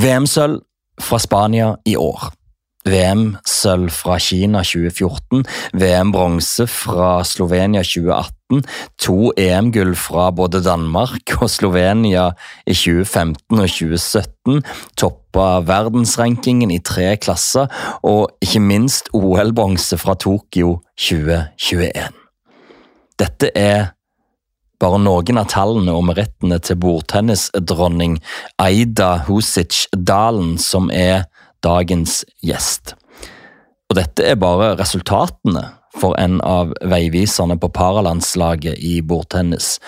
VM-sølv fra Spania i år. VM-sølv fra Kina 2014, VM-bronse fra Slovenia 2018, to EM-gull fra både Danmark og Slovenia i 2015 og 2017, toppa verdensrankingen i tre klasser, og ikke minst OL-bronse fra Tokyo 2021. Dette er bare noen av tallene om rettene til bordtennisdronning Aida Husic Dalen, som er dagens gjest. Og dette er bare resultatene for en av veiviserne på paralandslaget i bordtennis.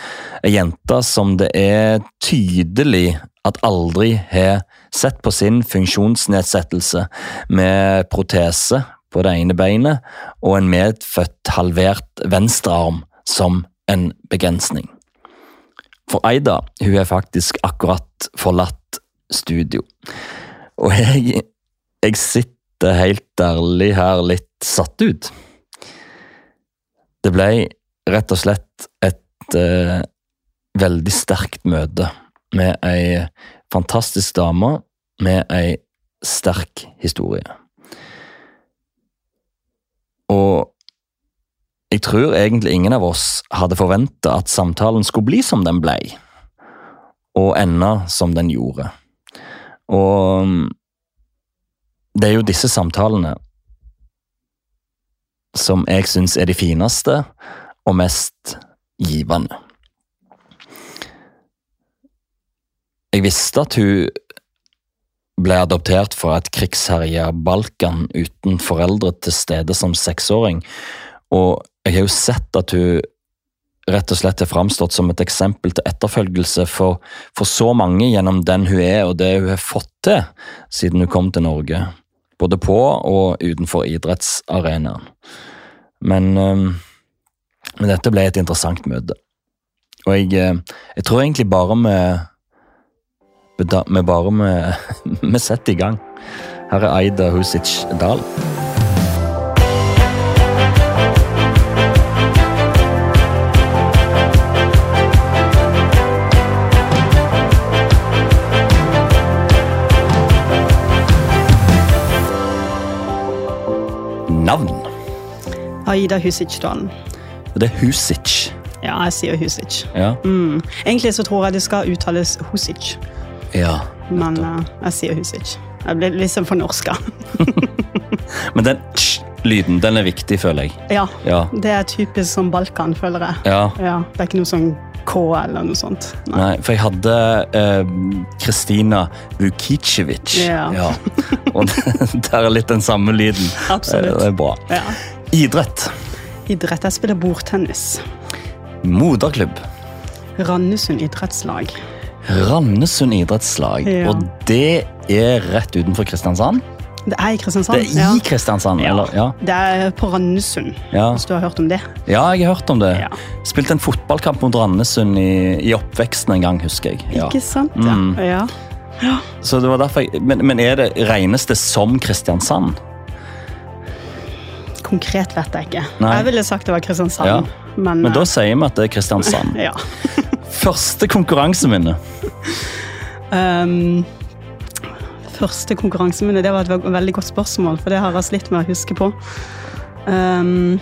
Ei jente som det er tydelig at aldri har sett på sin funksjonsnedsettelse med protese på det ene beinet og en medfødt halvert venstrearm som en begrensning. For Eida hun er faktisk akkurat forlatt studio. Og jeg, jeg sitter helt ærlig her litt satt ut. Det ble rett og slett et eh, veldig sterkt møte med ei fantastisk dame med ei sterk historie. Og jeg tror egentlig ingen av oss hadde forventa at samtalen skulle bli som den ble, og ende som den gjorde. Og mm, det er jo disse samtalene som jeg syns er de fineste og mest givende. Jeg visste at hun ble adoptert fra et krigsherja Balkan uten foreldre til stede som seksåring, og jeg har jo sett at hun rett og slett har framstått som et eksempel til etterfølgelse for, for, så mange gjennom den hun er og det hun har fått til siden hun kom til Norge. Både på og utenfor idrettsarenaen. Men, øhm, men dette ble et interessant møte. Og jeg, øh, jeg tror egentlig bare vi bare vi setter i gang. Her er Aida Husic Dahl. Aida Husic-dalen. Det er Husic. Ja, jeg sier Husic. Ja. Mm. Egentlig så tror jeg det skal uttales Husic, ja. men uh, jeg sier Husic. Jeg blir liksom fornorska. Men den ch-lyden, den er viktig, føler jeg. ja, Ja. det er typisk som Balkan, føler jeg. ja. Ja, det er ikke noe sånn K eller noe sånt. Nei. Nei, for jeg hadde eh, Kristina Vukicevic. Ja. Og det der er litt den samme lyden. Absolutt. Eh, Det er bra. Ja. Idrett. Idrett. Jeg spiller bordtennis. Moderklubb. Randesund idrettslag. Randesund idrettslag. Ja. Og det er rett utenfor Kristiansand? Det er i Kristiansand. Det er i Kristiansand, Ja. eller? Ja. Det er på Randesund, Ja. hvis du har hørt om det. ja, jeg har hørt om det. Ja. Spilte en fotballkamp mot Randesund i, i oppveksten en gang, husker jeg. Ja. Ikke sant? Ja. Mm. ja. Så det var derfor jeg, men, men er det, regnes det som Kristiansand? Konkret vet jeg ikke. Nei. Jeg ville sagt det var Kristiansand. Ja. Men, Men da eh, sier vi at det er Kristiansand. ja. Første konkurranseminne. Um, første konkurranseminne, det var et veldig godt spørsmål, for det har jeg slitt med å huske på. Um,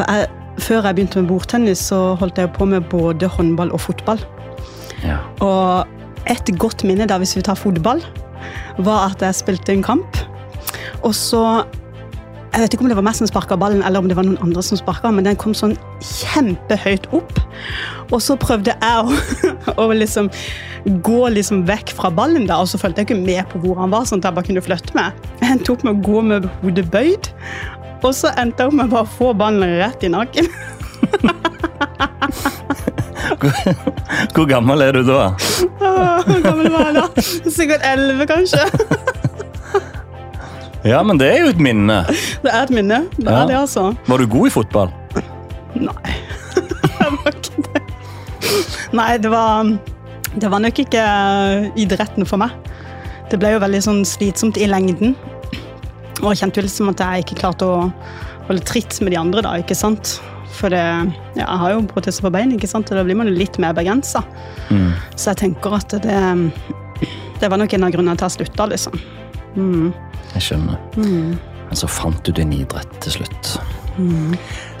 jeg, før jeg begynte med bordtennis, så holdt jeg på med både håndball og fotball. Ja. Og et godt minne da, hvis vi tar fotball, var at jeg spilte en kamp. Og så Jeg vet ikke om det var meg som sparka ballen, eller om det var noen andre som sparka, men den kom sånn kjempehøyt opp. Og så prøvde jeg å, å liksom gå liksom vekk fra ballen, da, og så fulgte jeg ikke med på hvor han var, sånn at jeg bare kunne flytte meg. Jeg endte opp med å gå med hodet bøyd, og så endte jeg opp med å bare få ballen rett i nakken. Hvor gammel er du da? Hvor gammel var jeg da? Sikkert elleve, kanskje. Ja, men det er jo et minne. Det er et minne. Det Ja. er det, altså. Var du god i fotball? Nei. Jeg var ikke det. Nei, det var, det var nok ikke idretten for meg. Det ble jo veldig sånn slitsomt i lengden. Og jeg kjente jo liksom at jeg ikke klarte å holde tritt med de andre, da, ikke sant. For det, ja, jeg har jo protese på bein, ikke sant, og da blir man jo litt mer begrensa. Mm. Så jeg tenker at det det var nok en av grunnene til at jeg slutta, liksom. Mm. Jeg skjønner. Men så fant du din idrett til slutt.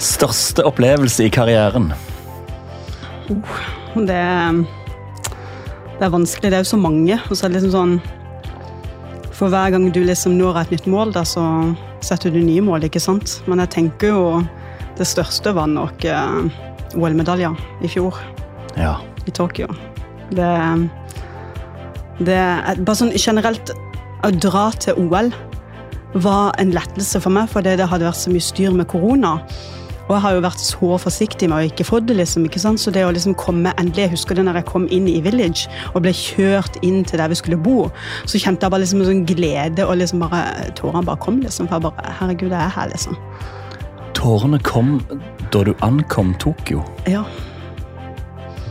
Største opplevelse i karrieren? Det, det er vanskelig. Det er jo så mange. Og så er det liksom sånn For hver gang du liksom når et nytt mål, da, så setter du nye mål, ikke sant? Men jeg tenker jo det største var nok eh, OL-medaljer i fjor Ja. i Tokyo. Det, det er bare sånn generelt Å dra til OL var en lettelse for meg, fordi det hadde vært så mye styr med korona. Og jeg har jo vært så forsiktig med å ikke få det, liksom. ikke sant? Så det å liksom komme endelig Jeg husker det når jeg kom inn i Village og ble kjørt inn til der vi skulle bo. Så kjente jeg bare liksom en sånn glede, og liksom bare tårene bare kom, liksom. For jeg bare Herregud, jeg er her, liksom. Tårene kom da du ankom Tokyo. Ja,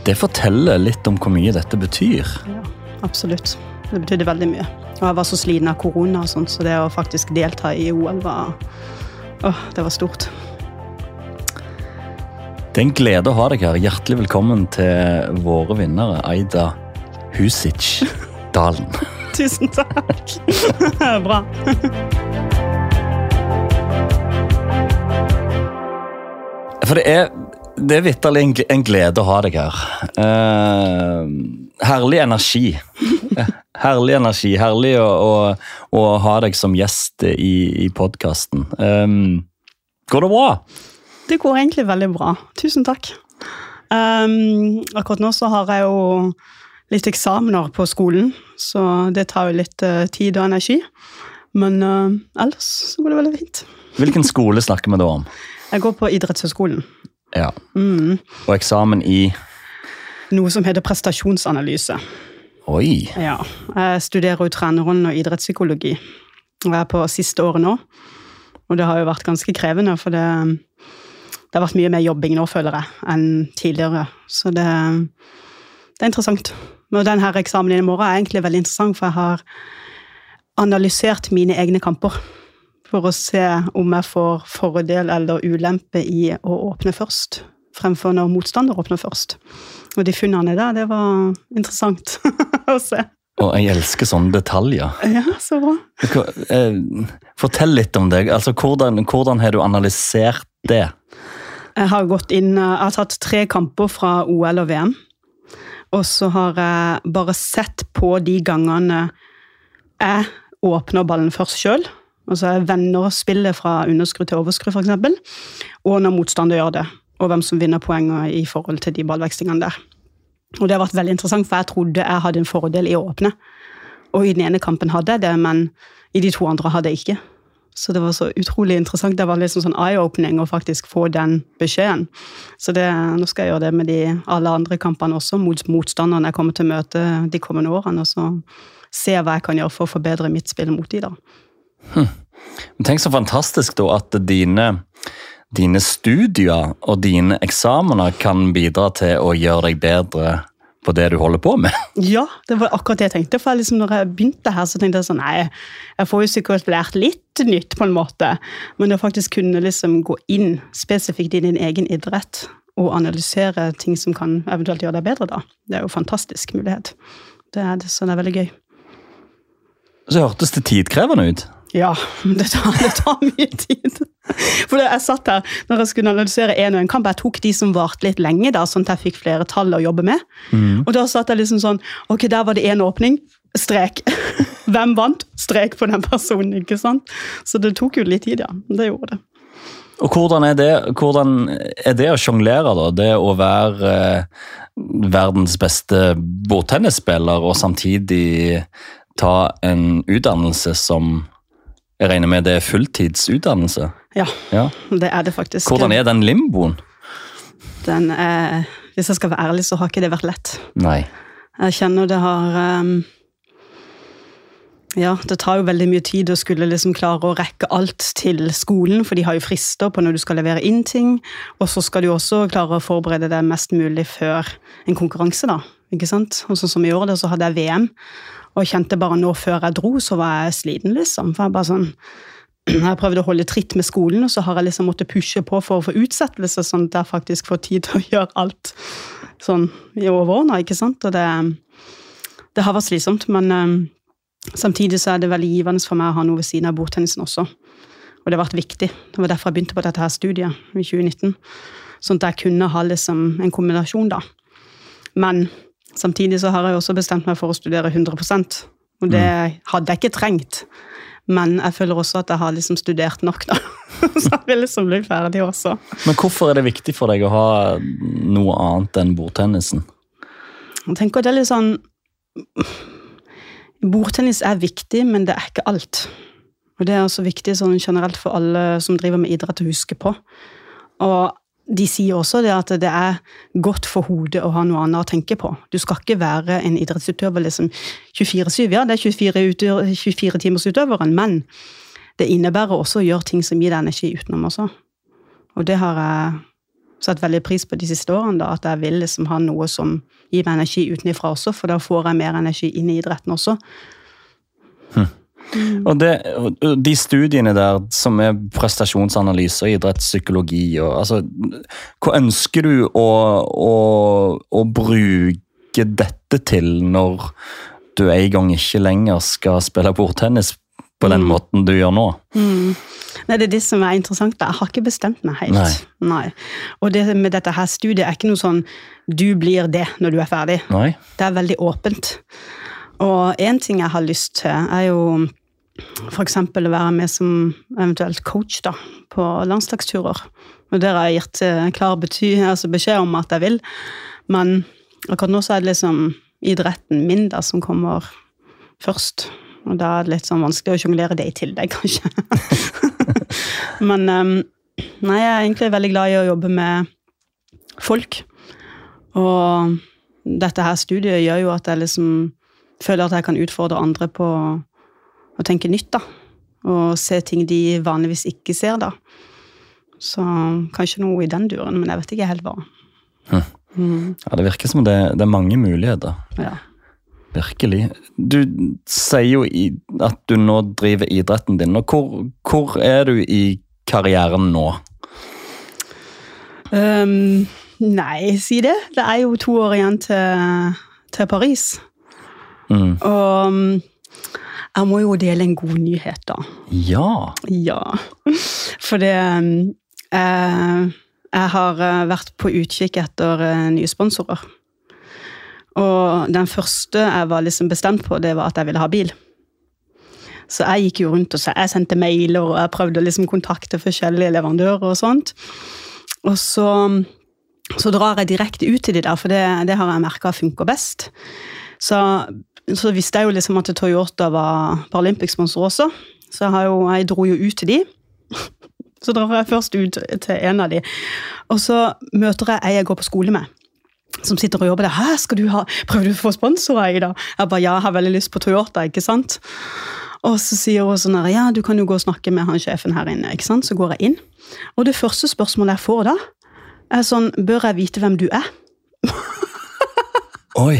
Det forteller litt om hvor mye dette betyr. ja absolutt. Det betydde veldig mye. Og jeg var så sliten av korona, og sånt, så det å faktisk delta i OL var Åh, det var stort. Det er en glede å ha deg her. Hjertelig velkommen til våre vinnere, Aida Husic Dalen. Tusen takk. Bra. For det er, det er vitterlig en, glede å ha deg her. Uh, herlig energi. Herlig energi. Herlig å, å, å ha deg som gjest i, i podkasten. går det bra? Det går egentlig veldig bra. Tusen takk. Um, akkurat nå så har jeg jo litt eksamener på skolen, så det tar jo litt uh, tid og energi. Men uh, ellers så går det veldig fint. Hvilken skole snakker vi da om? Jeg går på idrettshøyskolen. Ja. Mm. Og eksamen i Noe som heter prestasjonsanalyse. Oi! Ja, jeg studerer jo trenerrollen og idrettspsykologi. Og er på siste året nå. Og det har jo vært ganske krevende, for det, det har vært mye mer jobbing nå, føler jeg, enn tidligere. Så det, det er interessant. Men denne eksamen i morgen er egentlig veldig interessant, for jeg har analysert mine egne kamper. For å se om jeg får fordel eller ulempe i å åpne først, fremfor når motstander åpner først. Og de funnene der, det var interessant å se. Og jeg elsker sånne detaljer. Ja, så bra. Eh, Fortell litt om deg. Altså, hvordan, hvordan har du analysert det? Jeg har gått inn, eh, jeg har tatt tre kamper fra OL og VM. Og så har jeg bare sett på de gangene jeg åpner ballen først sjøl. Altså jeg vender spillet fra underskru til overskru, f.eks. Og når motstander gjør det. Og hvem som vinner poenger i forhold til de ballvekslingene der. Og det har vært veldig interessant, for jeg trodde jeg hadde en fordel i å åpne. Og i den ene kampen hadde jeg det, men i de to andre hadde jeg ikke. Så det var så utrolig interessant. Det var liksom sånn eye-opening å faktisk få den beskjeden. Så det, nå skal jeg gjøre det med de alle andre kampene også, mot motstanderne jeg kommer til å møte de kommende årene. Og så se hva jeg kan gjøre for å forbedre mitt spill mot de da. Hm. Tenk så fantastisk da at dine, dine studier og dine eksamener kan bidra til å gjøre deg bedre på det du holder på med. Ja, det var akkurat det jeg tenkte. For liksom, når jeg begynte her, så tenkte jeg sånn Nei, jeg får jo sikkert lært litt nytt, på en måte. Men å faktisk kunne liksom gå inn spesifikt i din egen idrett og analysere ting som kan eventuelt gjøre deg bedre, da, det er jo en fantastisk mulighet. Det er, det, så det er veldig gøy. Så hørtes det tidkrevende ut. Ja, det tar, det tar mye tid. For jeg satt her når jeg skulle analysere en og en kamp. Jeg tok de som varte litt lenge, da, sånn at jeg fikk flere tall å jobbe med. Og da satt jeg liksom sånn Ok, der var det én åpning. Strek. Hvem vant? Strek på den personen. ikke sant? Så det tok jo litt tid, ja. Det gjorde det. Og hvordan er det, hvordan er det å sjonglere, da? Det å være eh, verdens beste bordtennisspiller og samtidig ta en utdannelse som jeg regner med det er fulltidsutdannelse? Ja, Ja. det er det faktisk. Hvordan er den limboen? Den er, hvis jeg skal være ærlig, så har ikke det vært lett. Nei. Jeg kjenner det har um, Ja, det tar jo veldig mye tid å skulle liksom klare å rekke alt til skolen, for de har jo frister på når du skal levere inn ting. Og så skal du også klare å forberede deg mest mulig før en konkurranse, da. Ikke sant? Og sånn som i år, da, så hadde jeg VM, og kjente bare nå før jeg dro, så var jeg sliten, liksom. For jeg bare sånn jeg prøvde å holde tritt med skolen, og så har jeg liksom måttet pushe på for å få utsettelse, sånn at jeg faktisk får tid til å gjøre alt sånn i overordna, ikke sant. Og det, det har vært slitsomt, men um, samtidig så er det veldig givende for meg å ha noe ved siden av bordtennisen også. Og det har vært viktig. Det var derfor jeg begynte på dette her studiet i 2019. Sånn at jeg kunne ha liksom en kombinasjon, da. Men samtidig så har jeg også bestemt meg for å studere 100% og det hadde jeg ikke trengt. Men jeg føler også at jeg har liksom studert nok, da. Så jeg vil liksom bli ferdig også. Men hvorfor er det viktig for deg å ha noe annet enn bordtennisen? Jeg tenker at det er litt sånn Bordtennis er viktig, men det er ikke alt. Og det er også viktig sånn generelt for alle som driver med idrett, å huske på. Og de sier også det at det er godt for hodet å ha noe annet å tenke på. Du skal ikke være en idrettsutøver liksom 24-7. Ja, det er 24, 24 timers utøveren, men det innebærer også å gjøre ting som gir deg energi utenom også. Og det har jeg satt veldig pris på de siste årene, da, at jeg vil liksom ha noe som gir meg energi utenfra også, for da får jeg mer energi inn i idretten også. Hm. Mm. Og, det, De studiene der som er prestasjonsanalyse og idrettspsykologi og, altså, Hva ønsker du å, å, å, bruke dette til når du en gang ikke lenger skal spille bordtennis på den mm. måten du gjør nå? Mm. Nei, Det er det som er interessant. Jeg har ikke bestemt meg helt. Nei. Nei. Og det med dette her studiet er ikke noe sånn du blir det når du er ferdig. Nei. Det er veldig åpent. Og én ting jeg har lyst til, er jo f.eks. å være med som eventuelt coach da, på landslagsturer. Og der har jeg gitt eh, klar bety, altså beskjed om at jeg vil. Men akkurat nå så er det liksom idretten min da, som kommer først. Og da er det litt sånn vanskelig å sjonglere det i tillegg, kanskje. Men um, nei, jeg er egentlig veldig glad i å jobbe med folk. Og dette her studiet gjør jo at jeg liksom føler at jeg kan utfordre andre på å tenke nytt, da. Og se ting de vanligvis ikke ser, da. Så kanskje noe i den duren, men jeg vet ikke helt hva. Hm. Mm. Ja, Det virker som det, det er mange muligheter. Ja. Virkelig. Du sier jo at du nå driver idretten din. og Hvor, hvor er du i karrieren nå? Um, nei, si det. Det er jo to år igjen til, til Paris. Mm. Og jeg må jo dele en god nyhet, da. Ja. Ja. For det eh, Jeg har eh, vært på utkikk etter eh, nye sponsorer. Og den første jeg var liksom bestemt på, det var at jeg ville ha bil. Så jeg gikk jo rundt og så jeg sendte mailer og jeg prøvde å liksom kontakte forskjellige leverandører. Og sånt. Og så, så drar jeg direkte ut til de der, for det, det har jeg merka funker best. Så så visste jeg jo liksom at Toyota var Paralympic-sponsor også. Så jeg, jo, jeg, dro jo ut til de. Så drar jeg først ut til en av de. Og så møter jeg ei jeg går på skole med. Som sitter og jobber der. 'Hæ, skal du ha, Prøver du å få sponsorer Jeg da? Jeg bare 'ja, jeg har veldig lyst på Toyota', ikke sant? Og så sier hun sånn her, 'ja, du kan jo gå og snakke med han sjefen her inne'. ikke sant? Så går jeg inn. Og det første spørsmålet jeg får da, er sånn 'Bør jeg vite hvem du er?' Oi.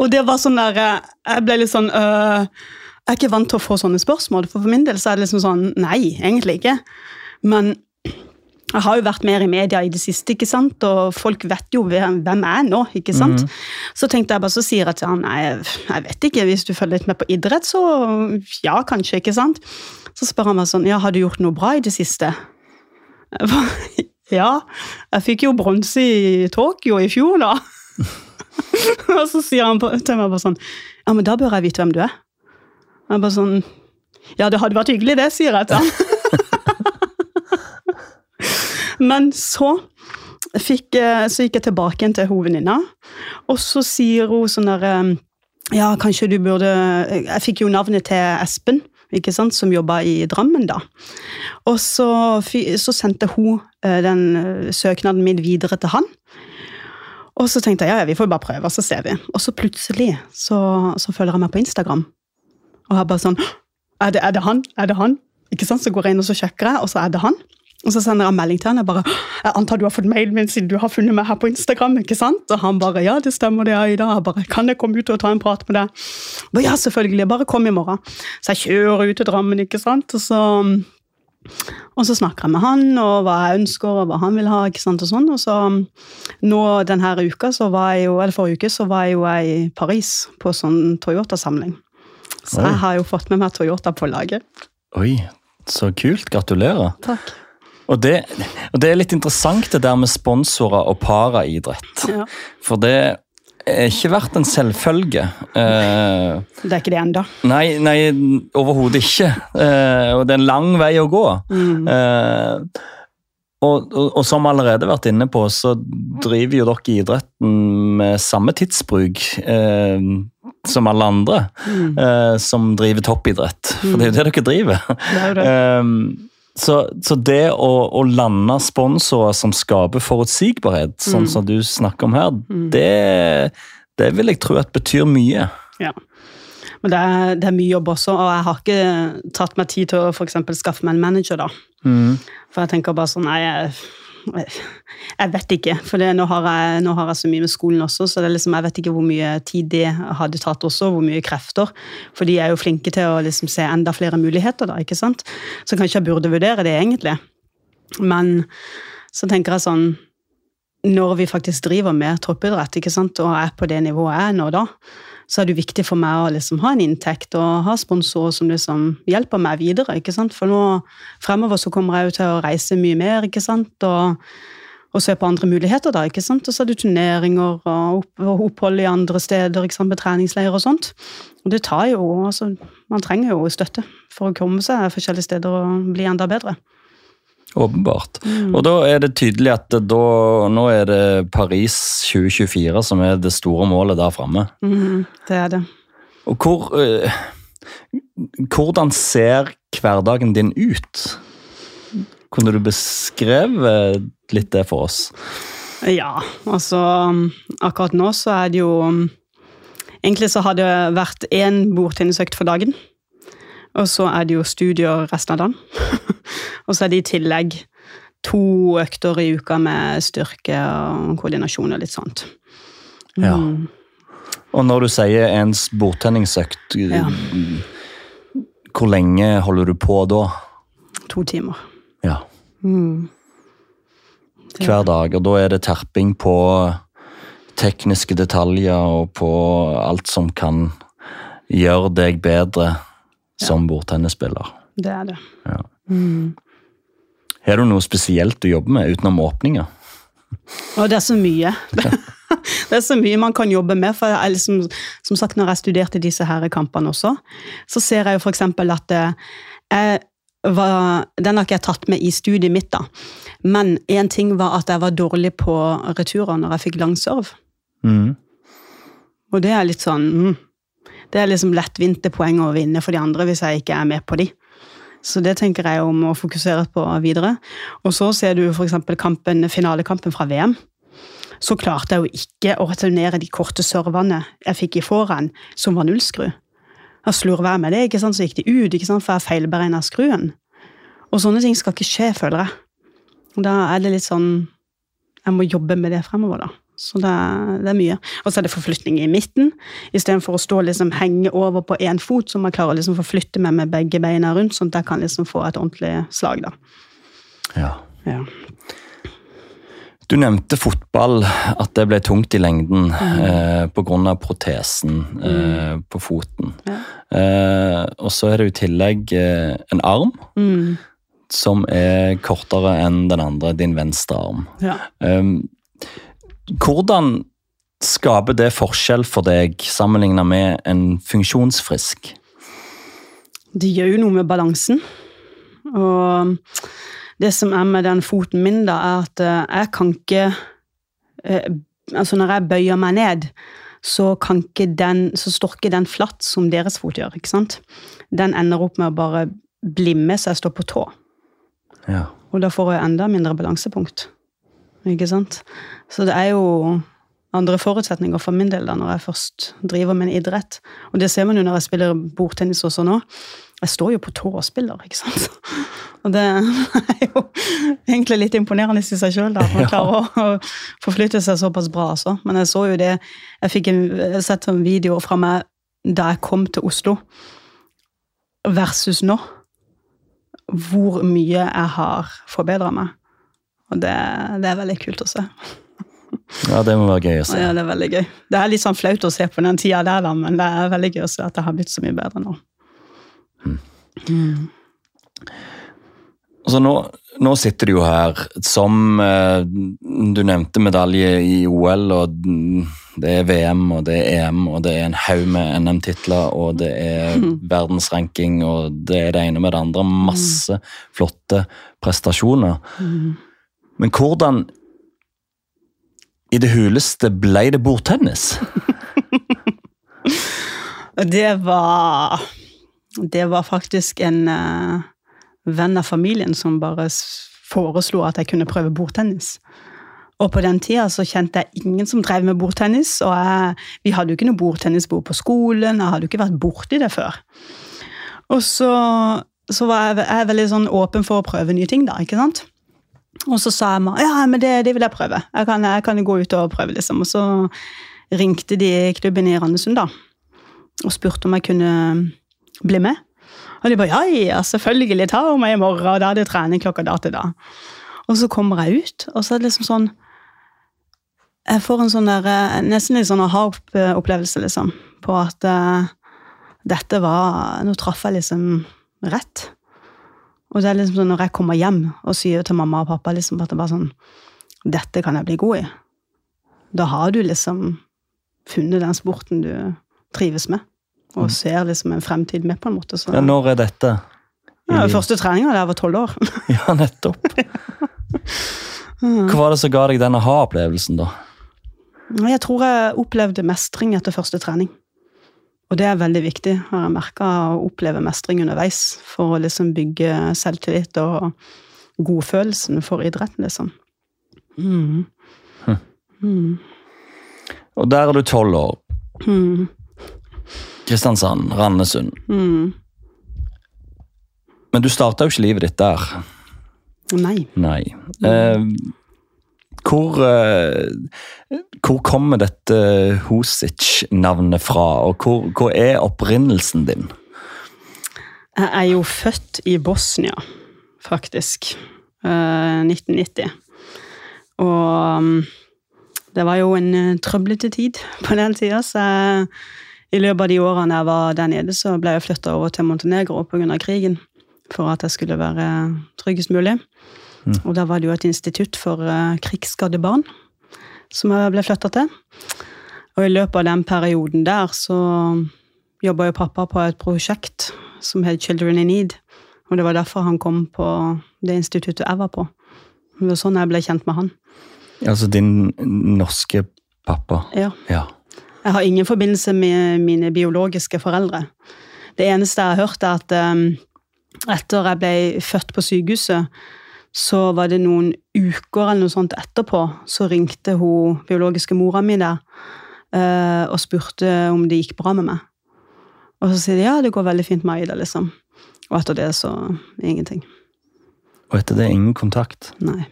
Og det var sånn der eh, Jeg ble litt sånn øh, Jeg er ikke vant til å få sånne spørsmål. For for min del så er det liksom sånn Nei, egentlig ikke. Men jeg har jo vært mer i media i det siste, ikke sant? og folk vet jo hvem jeg er nå. ikke sant? Mm. Så tenkte jeg bare, så sier jeg til han nei, jeg vet ikke, hvis du følger litt med på idrett, så ja, kanskje. ikke sant? Så spør han meg sånn, ja, har du gjort noe bra i det siste? ja, jeg fikk jo bronse i Tokyo i fjor, da. og så sier han til meg bare sånn Ja, men da bør jeg vite hvem du er. Og Jeg bare sånn Ja, det hadde vært hyggelig, det, sier jeg til han. men så fikk, eh, så gikk jeg tilbake igjen til hovedvenninna, og så sier hun sånn der eh, Ja, kanskje du burde Jeg fikk jo navnet til Espen ikke sant, som jobba i Drammen da. Og så, så sendte hun eh, den søknaden min videre til han. Og så tenkte jeg ja, ja, vi får bare prøve, og så ser vi. Og så plutselig så, så følger jeg meg på Instagram. Og jeg bare sånn er det, er det han? Er det han? Ikke sant? Så går jeg inn og så sjekker jeg, og så er det han. Og så sender jeg melding til han. Jeg bare, jeg antar du har fått mailen min siden du har funnet meg her på Instagram. ikke sant? Og han bare ja, det stemmer det, Aida. Jeg bare, kan jeg komme ut og ta en prat med deg? Bare, ja, selvfølgelig. Bare kom i morgen. Så jeg kjører ut til Drammen, ikke sant. Og så Og så snakker jeg med han, og hva jeg ønsker, og hva han vil ha. ikke sant, og sånn. Og så um, nå denne uka, så var jeg jo, eller forrige uke, så var jeg jo i Paris på sånn Toyota-samling. Så Oi. jeg har jo fått med meg Toyota på laget. Oi, så kult. Gratulerer. Takk. Og det, og det er litt interessant det der med sponsorer og paraidrett. Ja. For det ikke vært en selvfølge. Uh, Det er ikke det ennå. nei, nei overhodet ikke. Uh, og det er en lang vei å gå. Mm. Uh, og, og, og som allerede vært inne på, så driver jo dere idretten med samme tidsbruk eh, som alle andre Mm. eh, som driver toppidrett. For det er jo det dere driver. Det er jo det. Så, så det å, å lande sponsorer som skaper forutsigbarhet, sånn Mm. som du snakker om her, Mm. det, det vil jeg tro at betyr mye. Ja. Men det er, det er mye jobb også, og jeg har ikke tatt meg tid til å for skaffe meg en manager. da. For jeg tenker bare sånn Nei, jeg, jeg vet ikke. For det, nå, har jeg, nå har jeg så mye med skolen også, så liksom, jeg vet ikke hvor mye tid det hadde tatt også, hvor mye krefter. For de er jo flinke til å liksom se enda flere muligheter, da, ikke sant. Så kanskje jeg burde vurdere det, egentlig. Men så tenker jeg sånn Når vi faktisk driver med toppidrett ikke sant, og er på det nivået jeg er nå, da, så er det viktig for meg å liksom ha en inntekt og ha sponsorer som liksom hjelper meg videre. ikke sant? For nå fremover så kommer jeg jo til å reise mye mer ikke sant? Og, og se på andre muligheter. da, ikke sant? Og så er det turneringer og, opp, og opphold i andre steder, ikke sant? treningsleirer og sånt. Og det tar jo, altså, Man trenger jo støtte for å komme seg forskjellige steder og bli enda bedre. Åpenbart. Mm. Og da er det tydelig at da, nå er det Paris 2024 som er det store målet der framme. Mm, det er det. Og hvor eh, Hvordan ser hverdagen din ut? Kunne du beskrevet litt det for oss? Ja, altså akkurat nå så er det jo Egentlig så har det vært én bordtennisøkt for dagen. Og så er det jo studier resten av dagen. og så er det i tillegg to økter i uka med styrke og koordinasjon og litt sånt. Ja. Mm. Og når du sier ens bordtenningsøkt, Ja. hvor lenge holder du på da? To timer. Ja, Mm. Hver dag. Og da er det terping på tekniske detaljer og på alt som kan gjøre deg bedre som bordtennisspiller. Det er det. Ja. Mm. Har du noe spesielt du jobber med utenom åpninger? Å, det er så mye. Det er så mye man kan jobbe med. for jeg, liksom, Som sagt, når jeg studerte disse her kampene også, så ser jeg jo f.eks. at eh, jeg var, Den har ikke jeg tatt med i studiet mitt, da. Men én ting var at jeg var dårlig på returer når jeg fikk langserv. Mm. Og det er litt sånn mm, Det er liksom lettvinte poeng å vinne for de andre hvis jeg ikke er med på de. Så det tenker jeg om å fokusere på videre. Og så ser du f.eks. kampen, finalekampen fra VM. Så klarte jeg jo ikke å returnere de korte servene jeg fikk i forhånd, som var nullskru. Da slurva jeg med det, ikke sant? så gikk de ut, ikke sant? for jeg feilberegna skruen. Og sånne ting skal ikke skje, føler jeg. Da er det litt sånn Jeg må jobbe med det fremover, da. Så det det er mye. Og så er det forflytning i midten. Istedenfor å stå liksom henge over på én fot, så må jeg klare å liksom forflytte meg med begge beina rundt, sånn at jeg kan liksom få et ordentlig slag. da. Ja. Ja. Du nevnte fotball, at det ble tungt i lengden mm. eh, pga. protesen eh, på foten. Ja. Eh, og så er det i tillegg eh, en arm Mm. som er kortere enn den andre, din venstre arm. ja. Um, hvordan skaper det forskjell for deg sammenlignet med en funksjonsfrisk? Det gjør jo noe med balansen. Og det som er med den foten min, da, er at eh, jeg kan ikke eh, Altså, når jeg bøyer meg ned, så, kan ikke den, så står ikke den flatt som deres fot gjør. ikke sant? Den ender opp med å bare blimme så jeg står på tå. Ja. Og da får jeg enda mindre balansepunkt. Ikke sant? Så det er jo andre forutsetninger for min del da, når jeg først driver med en idrett. Og det ser man jo når jeg spiller bordtennis også nå. Jeg står jo på tå og spiller, ikke sant? Og det er jo egentlig litt imponerende i seg sjøl, at man klarer å forflytte seg såpass bra. Altså. Men jeg så jo det Jeg fikk en, sett en video fra meg da jeg kom til Oslo, versus nå. hvor mye jeg har forbedra meg. Og det, det, er veldig kult å se. Ja, det må være gøy å se. Ja, det er veldig gøy. Det er litt sånn flaut å se på den tida der, da, men det er veldig gøy å se at det har blitt så mye bedre nå. Mm. Mm. Altså nå, nå, sitter du jo her som eh, Du nevnte medalje i OL, og det er VM, og det er EM, og det er en haug med NM-titler, og det er mm. verdensranking, og det er det ene med det andre. Masse flotte prestasjoner. Mm. Men hvordan i det huleste ble det bordtennis? det var Det var faktisk en uh, venn av familien som bare foreslo at jeg kunne prøve bordtennis. Og på den tida så kjente jeg ingen som drev med bordtennis. Og jeg, vi hadde jo ikke noe bordtennisbord på skolen, jeg hadde jo ikke vært borti det før. Og så, så var jeg, jeg veldig sånn åpen for å prøve nye ting, da. ikke sant? Og så sa jeg ja, men det, det vil jeg prøve. Jeg kan, jeg kan, gå ut og prøve, liksom. Og så ringte de klubben i Randesund da, og spurte om jeg kunne bli med. Og de bare ja, ja, selvfølgelig, ta meg i morgen. Og da er det trening klokka da til da. Og så kommer jeg ut, og så er det liksom sånn Jeg får en sånn der, eh, nesten litt sånn aha-opplevelse, liksom. På at uh, dette var Nå traff jeg liksom rett. Og det er liksom sånn når jeg kommer hjem og sier til mamma og pappa liksom at det bare sånn Dette kan jeg bli god i. Da har du liksom funnet den sporten du trives med, og mm. ser liksom en fremtid med, på en måte. Så. Ja, når er dette? Ja, første treninga da jeg var tolv år. ja, nettopp. Hva var det som ga deg den aha-opplevelsen, da? Jeg tror jeg opplevde mestring etter første trening. Og det er veldig viktig, har jeg merka, å oppleve mestring underveis for å liksom bygge selvtillit og godfølelsen for idretten, liksom. Mm. Mm. Og der er du tolv år. Mm. Kristiansand, Randesund. Mm. Men du starta jo ikke livet ditt der. Nei. Nei. Eh, hvor, uh, hvor kommer dette Hosic-navnet fra, og hvor, hvor, er opprinnelsen din? Jeg er jo født i Bosnia, faktisk. Uh, 1990. Og um, det var jo en uh, trøblete tid på den tida, så jeg, i løpet av de årene jeg var der nede, så ble jeg flytta over til Montenegro pga. krigen. For at jeg skulle være tryggest mulig. Mm. Og da var det jo et institutt for uh, krigsskadde barn som jeg ble flytta til. Og i løpet av den perioden der så jobba jo pappa på et prosjekt som het Children in Need. Og det var derfor han kom på det instituttet jeg var på. Det var sånn jeg ble kjent med han. Altså din norske pappa? Ja. ja. Jeg har ingen forbindelse med mine biologiske foreldre. Det eneste jeg har hørt, er at um, etter jeg ble født på sykehuset, så var det noen uker eller noe sånt etterpå, så ringte hun biologiske mora mi der uh, og spurte om det gikk bra med meg. Og så sier de ja, det går veldig fint med Aida, liksom. Og etter det så ingenting. Og etter det ingen kontakt? Nei.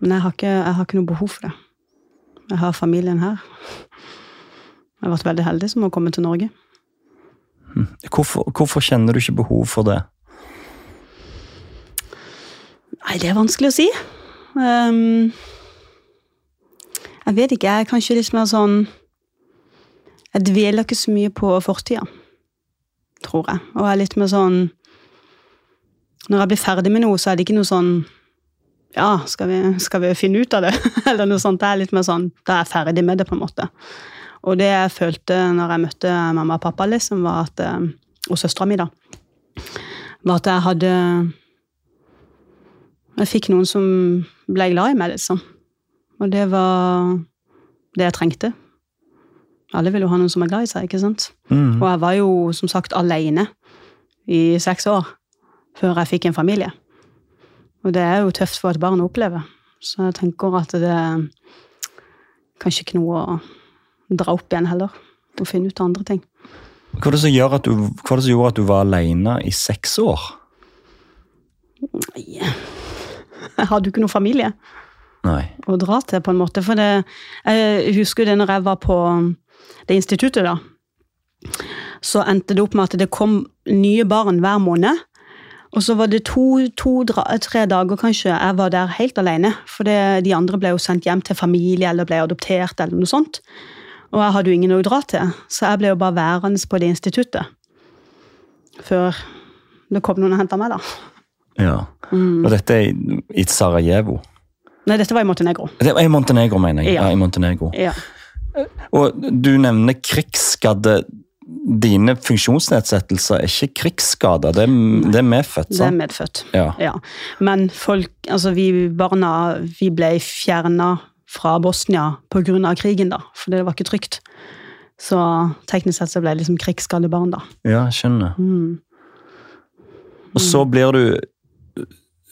Men jeg har ikke, jeg har ikke noe behov for det. Jeg har familien her. Jeg har vært veldig heldig som har kommet til Norge. Hm. Hvorfor, hvorfor kjenner du ikke behov for det? Nei, det er vanskelig å si. Um, jeg vet ikke. Jeg er kanskje litt mer sånn Jeg dveler ikke så mye på fortida, tror jeg. Og jeg er litt mer sånn Når jeg blir ferdig med noe, så er det ikke noe sånn Ja, skal vi, skal vi finne ut av det? Eller noe sånt. Det er litt mer sånn Da er jeg ferdig med det, på en måte. Og det jeg følte når jeg møtte mamma og pappa, liksom, var at, og søstera mi, da, var at jeg hadde jeg fikk noen som ble glad i meg, liksom. Og det var det jeg trengte. Alle vil jo ha noen som er glad i seg, ikke sant? Mm. Og jeg var jo som sagt alene i seks år før jeg fikk en familie. Og det er jo tøft for et barn å oppleve. Så jeg tenker at det er kanskje ikke noe å dra opp igjen heller. Og finne ut andre ting. Hva var det som, gjør at du, hva det som gjorde at du var alene i seks år? Nei jeg du ikke noen familie Nei. å dra til, på en måte. For det, jeg husker det når jeg var på det instituttet, da. Så endte det opp med at det kom nye barn hver måned. Og så var det to, to tre dager kanskje jeg var der helt alene. For det, de andre ble jo sendt hjem til familie eller ble adoptert. eller noe sånt. Og jeg hadde jo ingen å dra til, så jeg ble jo bare værende på det instituttet. Før det kom noen og henta meg, da. Ja. Og dette er i- i Sarajevo. Nei, dette var i Montenegro. Det var I Montenegro, mener jeg. Ja. Ja, i Montenegro. Ja. Og du nevner krigsskadde. Dine funksjonsnedsettelser er ikke krigsskader, det det er medfødt, Det er medfødt. Ja. Ja. Men folk, altså vi barna, vi ble fjerna fra Bosnia pga. krigen, da. For det var ikke trygt. Så teknisk sett så ble jeg liksom krigsskadde barn, da. ja, jeg skjønner. Mm. Og så blir du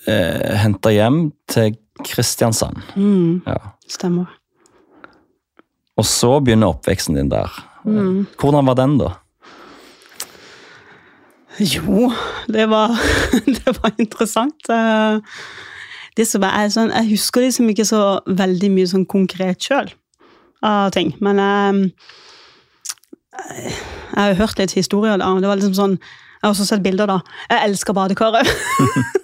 eh, henta hjem til Kristiansand. Mm. Ja. Stemmer. Og så begynner oppveksten din der. Mm. Hvordan var den, da? Jo, det var, det var interessant. Eh, Det er sånn, jeg husker liksom ikke så veldig mye sånn konkret sjøl av ting. Men jeg, jeg har hørt litt historier. da. Det var liksom sånn, Jeg har også sett bilder, da. Jeg elsker badekaret.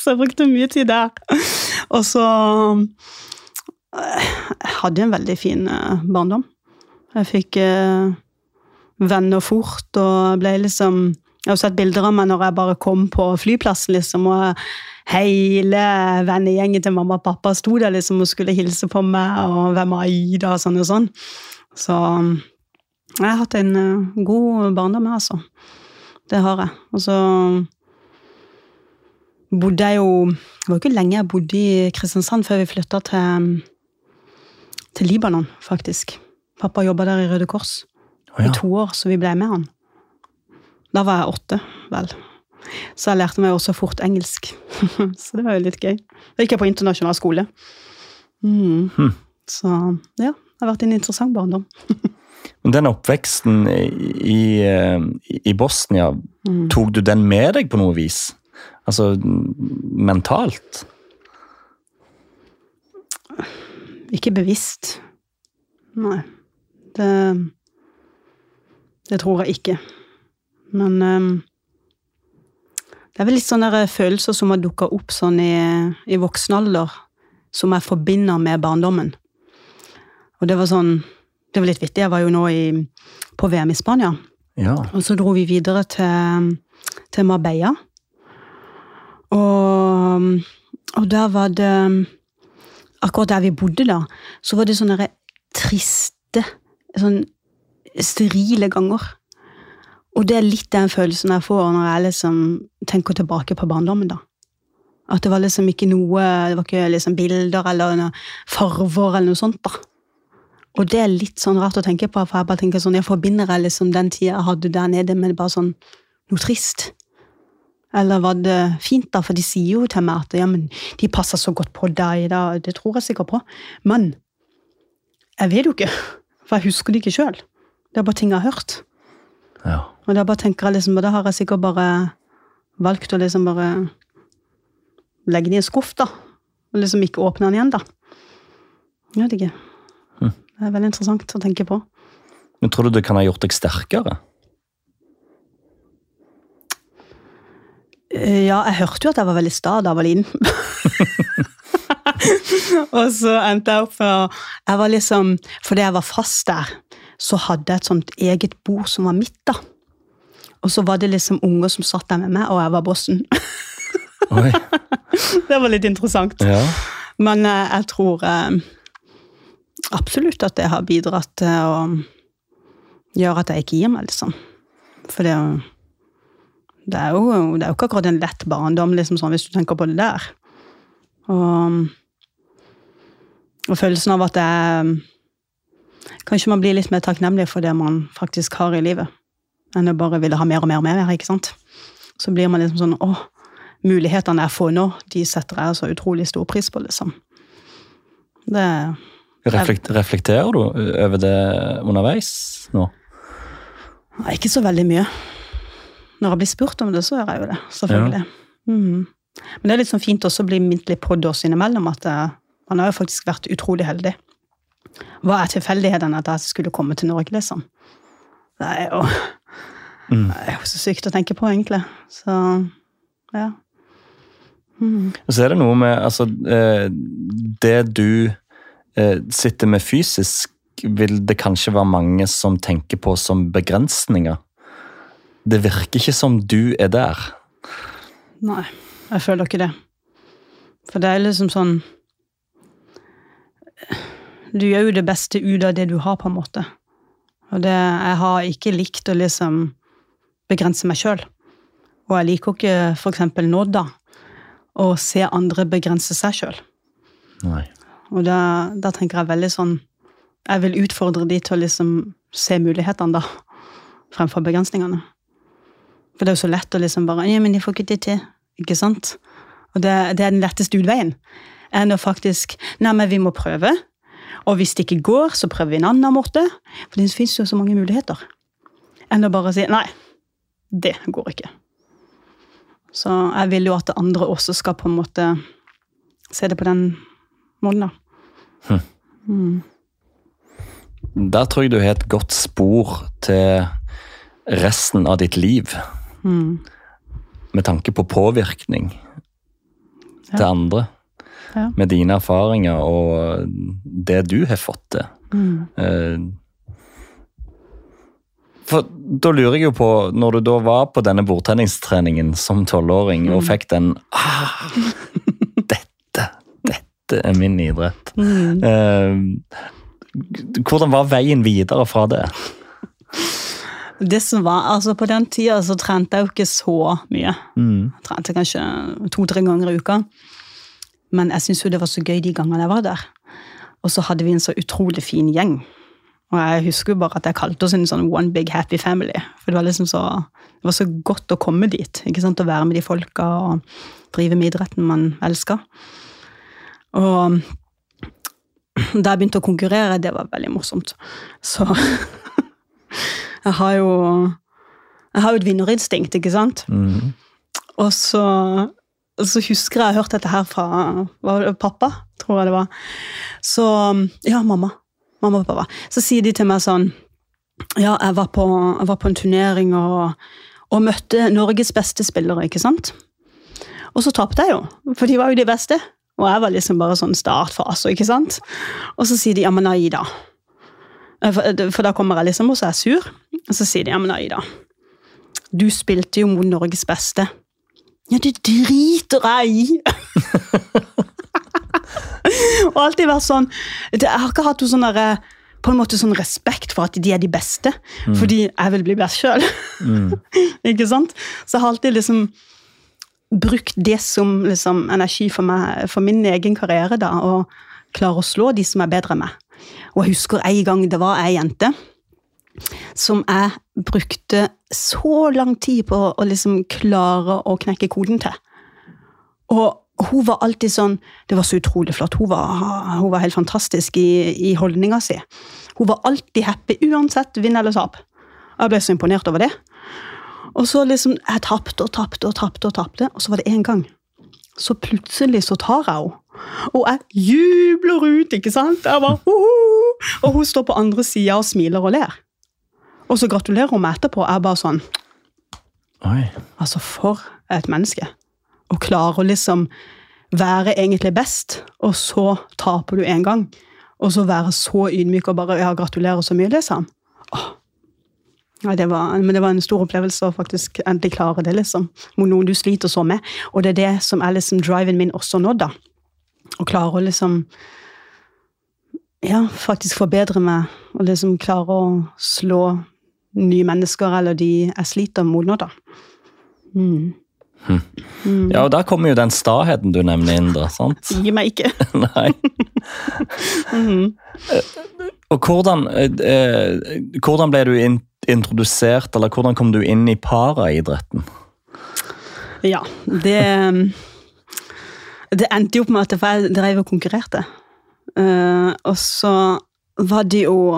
så jeg brukte mye tid der. Og så hadde Jeg en veldig fin eh, barndom. Jeg fikk eh, venner fort og ble liksom Jeg har sett bilder av meg når jeg bare kom på flyplassen, liksom, og hele vennegjengen til mamma og pappa sto der liksom og skulle hilse på meg, og hvem er Aida, og sånn og sånn. Så jeg har hatt en eh, god barndom, jeg, altså. Det har jeg. Og så bodde jeg jo Det var jo ikke lenge jeg bodde i Kristiansand før vi flytta til, til Libanon, faktisk. Pappa jobba der i Røde Kors oh, ja. i to år, så vi ble med han. Da var jeg åtte, vel. Så jeg lærte meg også fort engelsk. så det var jo litt gøy. Da gikk jeg på internasjonal skole. Mm. Hmm. Så ja, det har vært en interessant barndom. Men den oppveksten i, i, eh, i Bosnia, Mm. tok du den med deg på noe vis? Altså mentalt? Ikke bevisst. Nei. Det Det tror jeg ikke. Men um, det er vel litt sånne følelser som har dukka opp sånn i, i voksen alder, som jeg forbinder med barndommen. Og det var sånn Det var litt vittig. Jeg var jo nå i, på VM i Spania. Ja. Og så dro vi videre til, til Marbella. Og, og der var det Akkurat der vi bodde, da, så var det sånne triste, sånn sterile ganger. Og det er litt den følelsen jeg får når jeg liksom tenker tilbake på barndommen. da. At det var liksom ikke noe Det var ikke liksom bilder eller farver eller noe sånt. da. Og det er litt sånn rart å tenke på, for jeg bare tenker sånn, jeg forbinder liksom den tida jeg hadde der nede, med bare sånn noe trist. Eller var det fint, da? For de sier jo til meg at ja, men de passer så godt på deg. da, Det tror jeg sikkert på. Men jeg vet jo ikke, for jeg husker det ikke sjøl. Det er bare ting jeg har hørt. ja. Og da bare tenker jeg liksom, og da har jeg sikkert bare valgt å liksom bare legge den i en skuff, da. Og liksom ikke åpne den igjen, da. Jeg vet ikke. Hm. Det er veldig interessant å tenke på. Men tror du det kan ha gjort deg sterkere? Ja, jeg hørte jo at jeg var veldig sta da jeg var liten. og så endte jeg opp med Jeg var liksom Fordi jeg var fast der, så hadde jeg et sånt eget bord som var mitt, da. Og så var det liksom unger som satt der med meg, og jeg var bossen. Det var litt interessant. Ja. Men eh, jeg tror eh, absolutt at det har bidratt til å gjøre at jeg ikke gir meg, liksom. For det, er jo- det, er jo, det er jo ikke akkurat en lett barndom, liksom, sånn, hvis du tenker på det der. Og, og følelsen av at det er Kanskje man blir litt mer takknemlig for det man faktisk har i livet, enn å bare ville ha mer og mer og mer. ikke sant? Så blir man liksom sånn Å, mulighetene jeg får nå, de setter jeg så utrolig stor pris på, liksom. Det Reflekt, reflekterer du over det underveis nå? ikke så veldig mye. Når jeg blir spurt om det, så gjør jeg jo det, selvfølgelig. Mhm. Men det er litt sånn fint også å bli på det oss innimellom, at eh, man har jo faktisk vært utrolig heldig. Hva er tilfeldigheten at jeg skulle komme til Norge, liksom? Det er jo, Mm. det er jo så sykt å tenke på, egentlig. Så Ja. Mm. Og så er det noe med altså, eh, Det du eh, sitter med fysisk, vil det kanskje være mange som tenker på som begrensninger. Det virker ikke som du er der. Nei, jeg føler ikke det. For det er liksom sånn Du gjør jo det beste ut av det du har, på en måte. Og det, jeg har ikke likt å liksom begrense meg sjøl. Og jeg liker ikke f.eks. nå, da, å se andre begrense seg sjøl. Og da, da tenker jeg veldig sånn Jeg vil utfordre de til å liksom se mulighetene, da, fremfor begrensningene. For det er jo så lett å liksom bare Ja, men de får ikke det til. Ikke sant? Og det, det er den letteste utveien. Enn å faktisk Nei, men vi må prøve. Og hvis det ikke går, så prøver vi en annen måte. For det fins jo så mange muligheter. Enn å bare si nei, det går ikke. Så jeg vil jo at det andre også skal på en måte se det på den måten, da. Mm. Der tror jeg du har et godt spor til resten av ditt liv. Mm. Med tanke på påvirkning til andre. Ja. Med dine erfaringer og det du har fått til. Mm. Eh, For da lurer jeg jo på, når du da var på denne bordtenningstreningen som tolvåring og fikk den ah, Dette, dette er min idrett. Mm. Eh, hvordan var veien videre fra det? Det som var, altså På den tida så trente jeg jo ikke så mye. Mm. Jeg trente kanskje to-tre ganger i uka. Men jeg syntes jo det var så gøy de gangene jeg var der. Og så hadde vi en så utrolig fin gjeng. Og jeg husker jo bare at jeg kalte oss en sånn one big happy family. For det var liksom så, det var så godt å komme dit. ikke sant? Å være med de folka og drive med idretten man elsker. Og da jeg begynte å konkurrere, det var veldig morsomt. Så jeg har jo Jeg har jo et vinnerinstinkt, ikke sant? Mm. Og så, så husker jeg jeg har hørt dette her fra var det pappa, tror jeg det var. Så Ja, mamma. Mamma og pappa. Så sier de til meg sånn Ja, jeg var på, jeg var på en turnering og, og møtte Norges beste spillere, ikke sant? Og så tapte jeg jo, for de var jo de beste. Og jeg var liksom bare sånn startfase, ikke sant? Og så sier de ja, men Aida. For, for da kommer jeg liksom, og så er jeg sur. Og så sier de ja, men Aida. Du spilte jo mot Norges beste. Ja, det driter jeg i! og alltid vært sånn Jeg har ikke hatt noe sånn derre på en måte sånn respekt for at de er de beste, fordi jeg vil bli best sjøl. Mm. ikke sant? Så jeg har alltid liksom brukt det som liksom, energi for, meg, for min egen karriere, da, og klare å slå de som er bedre enn meg. Og jeg husker en gang det var ei jente som jeg brukte så lang tid på å liksom klare å knekke koden til. Og hun var alltid sånn Det var så utrolig flott. Hun var, hun var helt fantastisk i, i holdninga si. Hun var alltid happy, uansett vinn eller tap. Jeg ble så imponert over det. Og så liksom, Jeg tapte og tapte og tapte, og tapte, og så var det én gang. Så plutselig så tar jeg henne. Og jeg jubler ut, ikke sant? Jeg bare, «Hoho!» Og hun står på andre sida og smiler og ler. Og så gratulerer hun meg etterpå. Jeg bare sånn Oi. Altså, for et menneske. Å klare å liksom være egentlig best, og så taper du én gang. Og så være så ydmyk og bare ja, gratulerer så mye, liksom. Åh. Ja, det var, men det var en stor opplevelse å faktisk endelig klare det, liksom. Noen du sliter så med. Og det er det som er liksom driven min også nå, da. Å klare å liksom Ja, faktisk forbedre meg, og liksom klare å slå nye mennesker, eller de jeg sliter med nå, da. Mm. Ja, og der kommer jo den staheten du nevner inn, da. sant? Gi meg ikke. Nei. Og hvordan, eh, hvordan ble du in introdusert, eller hvordan kom du inn i paraidretten? Ja, det Det endte jo på med at jeg drev og konkurrerte. Uh, og så var det jo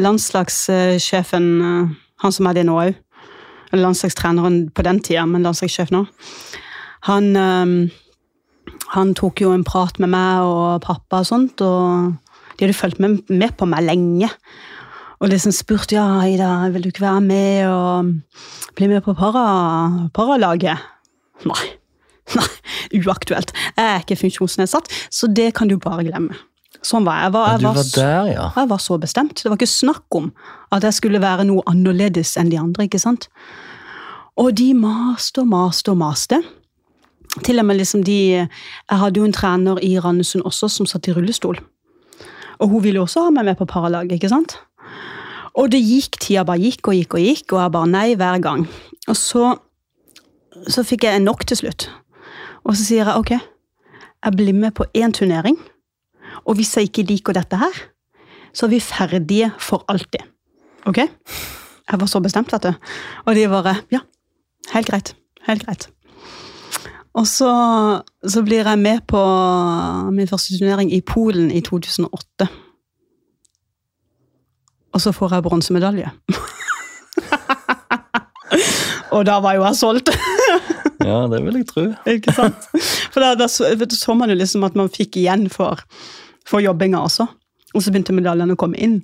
landslagssjefen, eh, han som er det nå òg, landslagstreneren på den tida, men landslagssjef nå, han, eh, han tok jo en prat med meg og pappa og sånt, og de hadde fulgt med, med på meg lenge. Og liksom spurt ja, Ida, vil du ikke være med og bli med på para, paralaget. Nei. Nei, uaktuelt. Jeg er ikke funksjonsnedsatt, så det kan du bare glemme. Sånn var jeg. Jeg var, jeg var, var der, ja. jeg var så bestemt. Det var ikke snakk om at jeg skulle være noe annerledes enn de andre. ikke sant? Og de maste og maste og maste. Til og med liksom de Jeg hadde jo en trener i Randesund også som satt i rullestol. Og hun ville også ha meg med på paralag, ikke sant? Og det gikk, tida bare gikk og gikk og gikk, og jeg bare nei hver gang. Og så, så fikk jeg nok til slutt. Og så sier jeg ok, jeg blir med på én turnering. Og hvis jeg ikke liker dette her, så er vi ferdige for alltid. Ok? Jeg var så bestemt, vet du. Og de bare Ja, helt greit. Helt greit. Og så, så blir jeg med på min første turnering i Polen i 2008. Og så får jeg bronsemedalje. og da var jo jeg solgt. Ja, det vil jeg tro. Ikke sant? For da, da så, du, så man jo liksom at man fikk igjen for, for jobbinga også. Og så begynte medaljene å komme inn.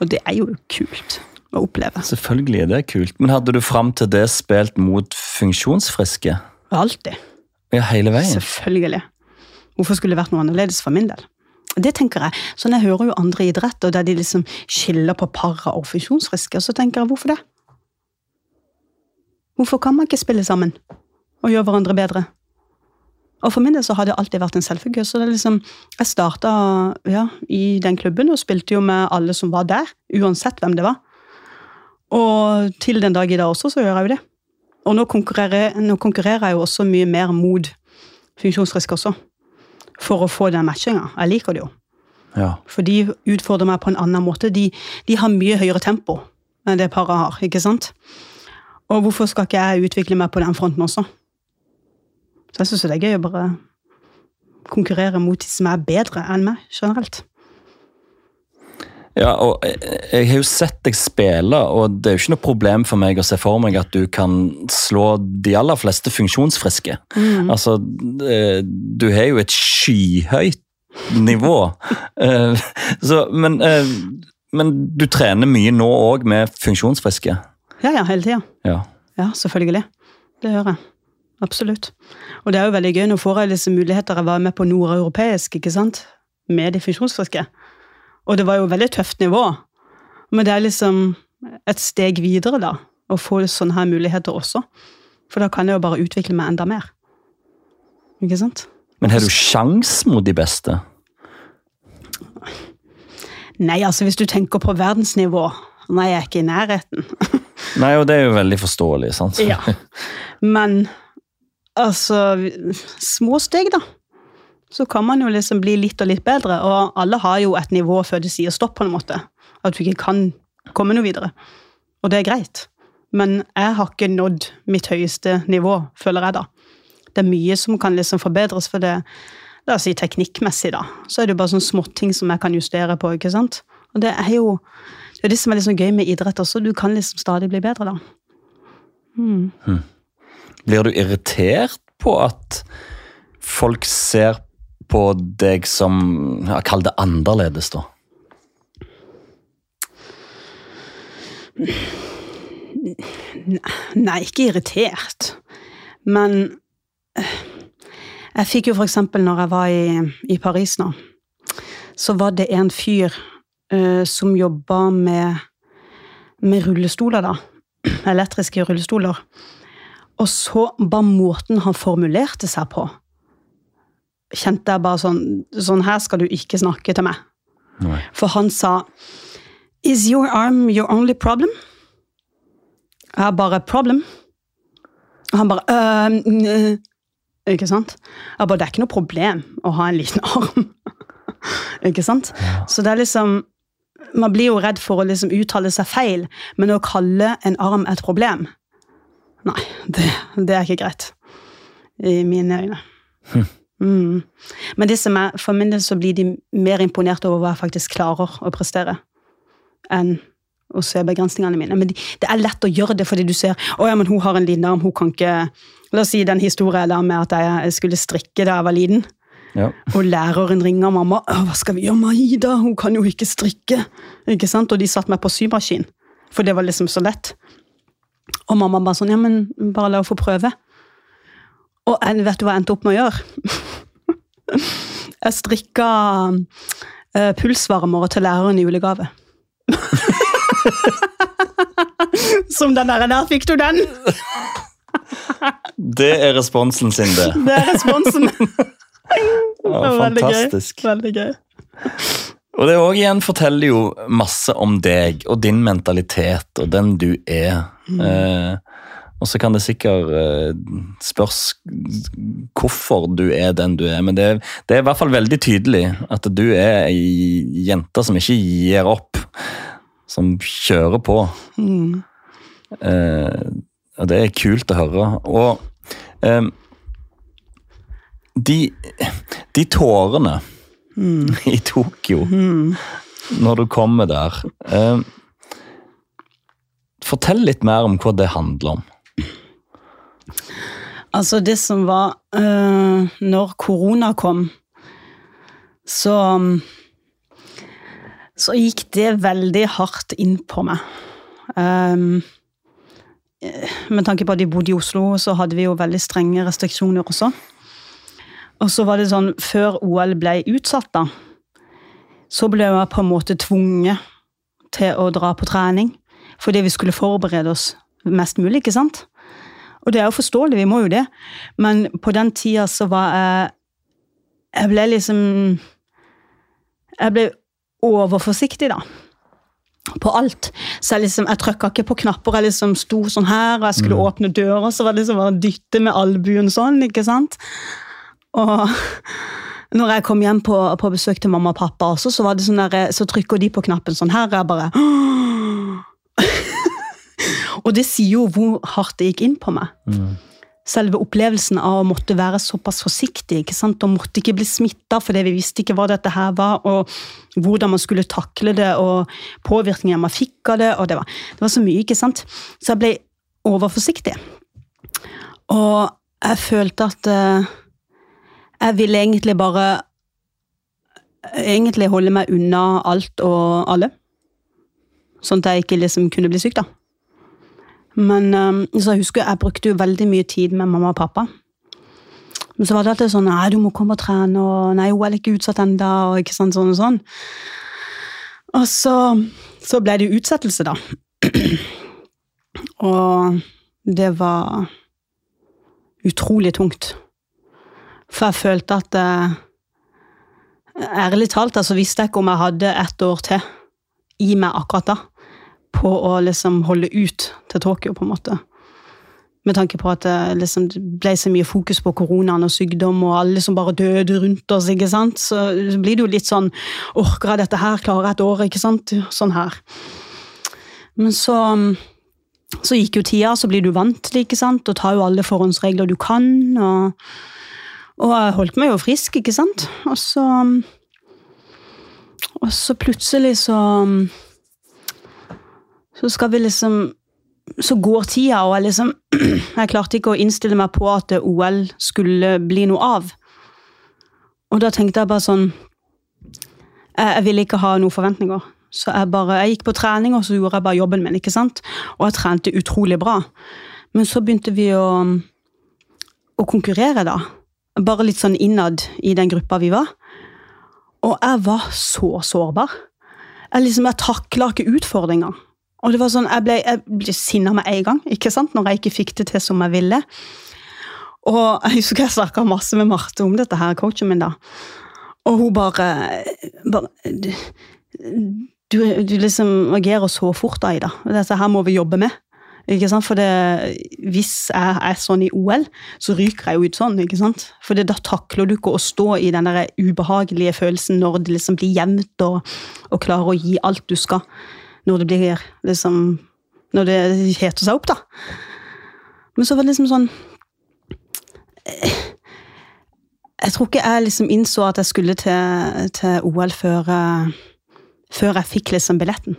Og det er jo kult å oppleve. Selvfølgelig er det kult. Men hadde du fram til det spilt mot funksjonsfriske? Alltid. Ja, hele veien? Selvfølgelig. Hvorfor skulle det vært noe annerledes for min del? Det tenker jeg. Sånn Jeg hører jo andre idretter der de liksom skiller på para og funksjonsfriske, og så tenker jeg hvorfor det? Hvorfor kan man ikke spille sammen og gjøre hverandre bedre? Og for min del så har det alltid vært en selvfølge. så liksom, Jeg starta ja, i den klubben og spilte jo med alle som var der, uansett hvem det var. Og til den dag i dag også, så gjør jeg jo det. Og nå konkurrerer, nå konkurrerer jeg jo også mye mer mot funksjonsfriske også. For å få den matchinga. Jeg liker det jo. Ja. For de utfordrer meg på en annen måte. De, de har mye høyere tempo enn det paret har. ikke sant? Og hvorfor skal ikke jeg utvikle meg på den fronten også? Så jeg syns det er gøy å bare konkurrere mot de som er bedre enn meg generelt. Ja, og jeg, jeg har jo sett deg spille, og det er jo ikke noe problem for meg å se for meg at du kan slå de aller fleste funksjonsfriske. Altså, eh, du har jo et skyhøyt nivå. Eh, Så, men, eh, men du trener mye nå òg med funksjonsfriske? Ja, ja, hele tida. Ja. Ja, selvfølgelig. Det gjør jeg. Absolutt. Og det er jo veldig gøy. Nå får jeg disse muligheter. Jeg var med på nordeuropeisk, ikke sant? Med de funksjonsfriske. Og det var jo veldig tøft nivå. Men det er liksom et steg videre, da. Å få sånne her muligheter også. For da kan jeg jo bare utvikle meg enda mer. Ikke sant? Men har du sjans mot de beste? Nei, altså hvis du tenker på verdensnivå Nei, jeg er ikke i nærheten. Nei, og det er jo veldig forståelig, sant? Ja. Men altså Små steg, da. Så kan man jo liksom bli litt og litt bedre. Og alle har jo et nivå før det sier stopp, på en måte. At du ikke kan komme noe videre. Og det er greit. Men jeg har ikke nådd mitt høyeste nivå, føler jeg da. Det er mye som kan liksom forbedres for det. La oss si teknikkmessig, da. Så er det jo bare sånne småting som jeg kan justere på, ikke sant. Og det er jo det er det som er sånn gøy med idrett også. Du kan liksom stadig bli bedre, da. Blir du irritert på at folk ser på deg som ja, Kall det annerledes, da? Nei, ikke irritert. Men jeg fikk jo for eksempel når jeg var i, i Paris nå, så var det en fyr uh, som jobba med, med rullestoler, da. Elektriske rullestoler. Og så bare måten han formulerte seg på, kjente jeg bare sånn Sånn her skal du ikke snakke til meg. Nei. For han sa Is your arm your only problem? Jeg har bare problem. Og han bare «Øhm, øh». Ikke sant? Jeg bare, Det er ikke noe problem å ha en liten arm. ikke sant? Så det er liksom Man blir jo redd for å liksom uttale seg feil, men å kalle en arm et problem Nei, det, det er ikke greit. I mine øyne. Mm. Men det som er, for min del så blir de mer imponert over hva jeg faktisk klarer å prestere, enn å se begrensningene mine. Men de, det er lett å gjøre det fordi du ser å ja, men hun har en liten arm, hun kan ikke La oss si den historien der med at jeg skulle strikke da jeg var liten. Ja. Og læreren ringer mamma. «Å, 'Hva skal vi gjøre med Ida? Hun kan jo ikke strikke.' Ikke sant? Og de satte meg på symaskin, for det var liksom så lett. Og mamma bare sånn 'Ja, men bare la henne få prøve'. Og en- vet du hva jeg endte opp med å gjøre? Jeg strikka uh, pulsvarmere til læreren i julegave. Som den der, der fikk du den! Det er responsen sin, det. Det er responsen. Ja, var veldig gøy. fantastisk. Veldig gøy. Og det òg igjen forteller jo masse om deg og din mentalitet og den du er. Eh, og så kan det sikkert eh, spørs hvorfor du er den du er, men det, det er i hvert fall veldig tydelig at du er ei jente som ikke gir opp. Som kjører på. Mm. Eh, og det er kult å høre. Og eh, de, de tårene i Tokyo Mm. når du kommer der eh, Fortell litt mer om hva det handler om. Altså, det som var øh, Når korona kom, så Så gikk det veldig hardt inn på meg. Um, eh, med tanke på at vi bodde i Oslo, så hadde vi jo veldig strenge restriksjoner også. Og så var det sånn, før OL ble utsatt, da, så ble jeg på en måte tvunget til å dra på trening. Fordi vi skulle forberede oss mest mulig, ikke sant? Og det er jo forståelig, vi må jo det. Men på den tida så var jeg Jeg ble liksom Jeg ble overforsiktig, da. På alt. Så jeg liksom, jeg trykka ikke på knapper. Jeg liksom sto sånn her, og jeg skulle åpne døra, så var det liksom bare å dytte med albuen sånn, ikke sant? Og når jeg kom hjem på, på besøk til mamma og pappa også, så sånn der, så trykker de på knappen sånn her, jeg bare Og det sier jo hvor hardt det gikk inn på meg. Selve opplevelsen av å måtte være såpass forsiktig ikke sant? og måtte ikke bli smitta fordi vi visste ikke hva dette her var, og hvordan man skulle takle det, og påvirkningen man fikk av det. og Det var, det var så mye, ikke sant? Så jeg ble overforsiktig. Og jeg følte at eh, jeg ville egentlig bare egentlig holde meg unna alt og alle. Sånn at jeg ikke liksom kunne bli syk, da. Men um, så jeg husker jeg brukte jo veldig mye tid med mamma og pappa. Men så var det alltid sånn Nei, du må komme og trene, og nei, hun er ikke utsatt ennå, og ikke sant, sånn sånn. Og så, så ble det jo utsettelse, da. og det var utrolig tungt. For jeg følte at eh, Ærlig talt, altså visste jeg ikke om jeg hadde ett år til i meg akkurat da på å liksom holde ut til Tokyo, på en måte. Med tanke på at det liksom ble så mye fokus på koronaen og sykdom, og alle som bare døde rundt oss, ikke sant. Så blir det jo litt sånn Orker jeg dette her? Klarer jeg et år? Ikke sant? Sånn her. Men så så gikk jo tida, så blir du vant til det, ikke sant, og tar jo alle forhåndsregler du kan. og og jeg holdt meg jo frisk, ikke sant? Og så Og så plutselig så Så skal vi liksom Så går tida, og jeg liksom Jeg klarte ikke å innstille meg på at OL skulle bli noe av. Og da tenkte jeg bare sånn Jeg, jeg ville ikke ha noen forventninger. Så jeg bare, jeg gikk på trening, og så gjorde jeg bare jobben min. ikke sant? Og jeg trente utrolig bra. Men så begynte vi å, å konkurrere, da bare litt sånn innad i den gruppa vi var. Og jeg var så sårbar. Jeg liksom, jeg takla ikke utfordringer. Og det var sånn, Jeg ble, jeg ble sinna med en gang ikke sant? når jeg ikke fikk det til som jeg ville. Og Jeg husker jeg snakka masse med Marte om dette, her, coachen min. da. Og hun bare, bare du, du liksom agerer så fort, Aida. Dette her må vi jobbe med. For det, hvis jeg er sånn i OL, så ryker jeg jo ut sånn. ikke sant? For det, da takler du ikke å stå i den der ubehagelige følelsen når det liksom blir jevnt, og, og klarer å gi alt du skal. Når det blir liksom Når det heter seg opp, da. Men så var det liksom sånn Jeg tror ikke jeg liksom innså at jeg skulle til, til OL før, eh, før jeg fikk liksom billetten.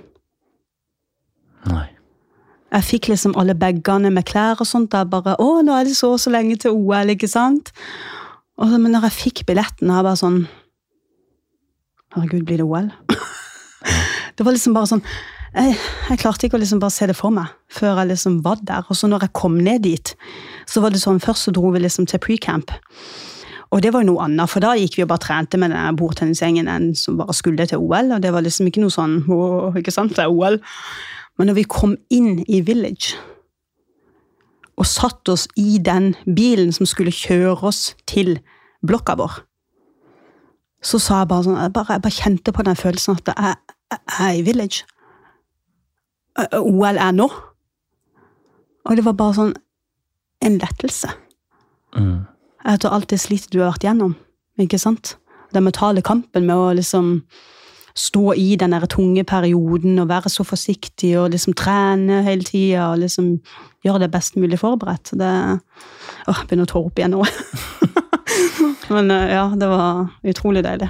Nei. Jeg fikk liksom alle bagene med klær og sånt. Jeg bare, å, nå er det så så lenge til OL, ikke sant? Og, så- men når jeg fikk billetten, jeg bare sånn Herregud, blir det OL? det var liksom bare sånn jeg, jeg klarte ikke å liksom bare se det for meg før jeg liksom var der. Og så når jeg kom ned dit, så var det sånn Først så dro vi liksom til pre-camp. Og det var jo noe annet, for da gikk vi og bare trente med den bordtennisgjengen enn som bare skulle til OL. Og det var liksom ikke noe sånn Åh, ikke sant, det er OL. Men når vi kom inn i Village og satt oss i den bilen som skulle kjøre oss til blokka vår, så sa jeg bare sånn Jeg bare, jeg bare kjente på den følelsen at jeg, jeg er i Village. OL er nå. Og det var bare sånn en lettelse. Mm. Etter alt det slitet du har vært gjennom. Ikke sant? Den mentale kampen med å liksom stå i den der tunge perioden og være så forsiktig og liksom trene hele tida og liksom gjøre det best mulig forberedt. Det Åh, jeg begynner å tåre opp igjen nå. Men eh, ja, det var utrolig deilig.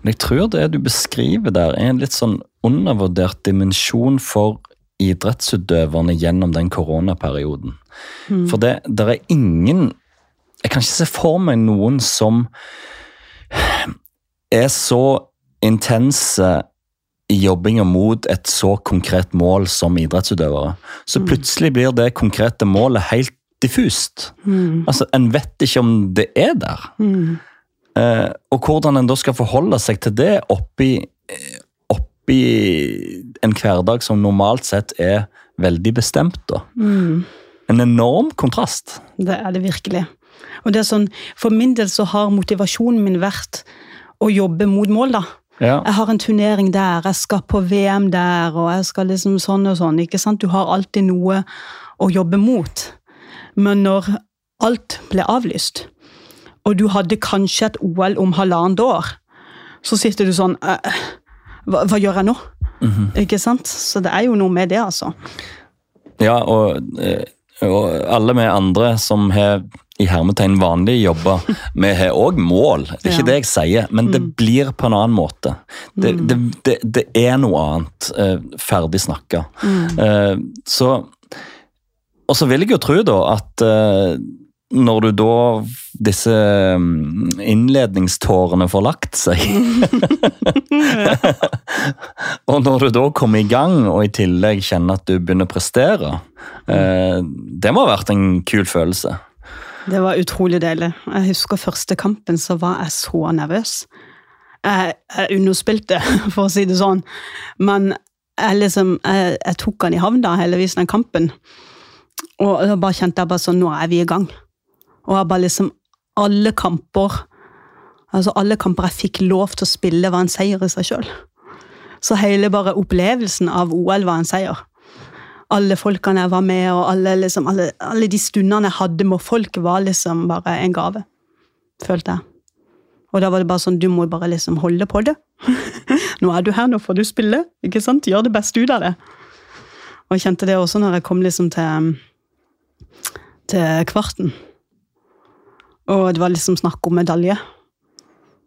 Men jeg tror det du beskriver der, er en litt sånn undervurdert dimensjon for idrettsutøverne gjennom den koronaperioden. For det der er ingen Jeg kan ikke se for meg noen som er så intense jobbinger mot et så konkret mål som idrettsutøvere. Så plutselig blir det konkrete målet helt diffust. Altså, En vet ikke om det er der. Eh, og hvordan en da skal forholde seg til det oppi, eh, oppi en hverdag som normalt sett er veldig bestemt. da. En enorm kontrast. Det er det virkelig. Og det er sånn, For min del så har motivasjonen min vært å jobbe mot mål. da. Ja. Jeg har en turnering der, jeg skal på VM der, og jeg skal liksom sånn og sånn. ikke sant? Du har alltid noe å jobbe mot. Men når alt ble avlyst, og du hadde kanskje et OL om halvannet år, så sitter du sånn «Eh, hva, hva gjør jeg nå? Ikke sant? Så det er jo noe med det, altså. Ja, og, eh, og alle vi andre som har i hermetegn vanlige jobber, vi har òg mål. Det er ikke Ja. det jeg sier, men det blir på en annen måte. Det, det, det, det er noe annet. eh, ferdig snakka. Eh, så Og så vil jeg jo tro da at eh, når du da disse mm, innledningstårene får lagt seg Og når du da kommer i gang og i tillegg kjenner at du begynner å prestere eh, Det må ha vært en kul følelse. Det var utrolig deilig. Jeg husker første kampen, så var jeg så nervøs. Jeg, jeg underspilte, for å si det sånn. Men jeg, liksom, jeg, jeg tok han i havn, da, heldigvis, den kampen. Og da bare kjente jeg bare sånn Nå er vi i gang. Og jeg bare liksom Alle kamper Altså alle kamper jeg fikk lov til å spille, var en seier i seg sjøl. Så hele bare opplevelsen av OL var en seier alle folkene jeg var med, og alle, liksom, alle, alle de stundene jeg hadde med folk, var liksom bare en gave. Følte jeg. Og da var det bare sånn, du må bare liksom holde på det. nå er du her, nå får du spille. ikke sant? Gjør det beste ut av det. Og jeg kjente det også når jeg kom liksom til, til kvarten. Og det var liksom snakk om medalje.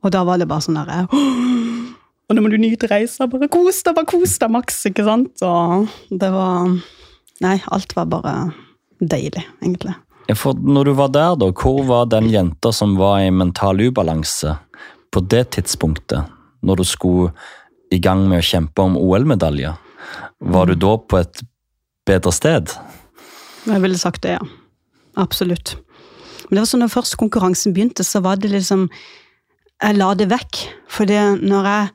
Og da var det bare sånn derre og nå må du nyte reisa. Bare kos deg, bare kos deg maks. ikke sant? Og det var Nei, alt var bare deilig, egentlig. For når du var der, da, hvor var den jenta som var i mental ubalanse på det tidspunktet? Når du skulle i gang med å kjempe om OL-medaljer? Var du da på et bedre sted? Jeg ville sagt det, ja. Absolutt. Men det var sånn når først konkurransen begynte, så var det liksom Jeg la det vekk. For når jeg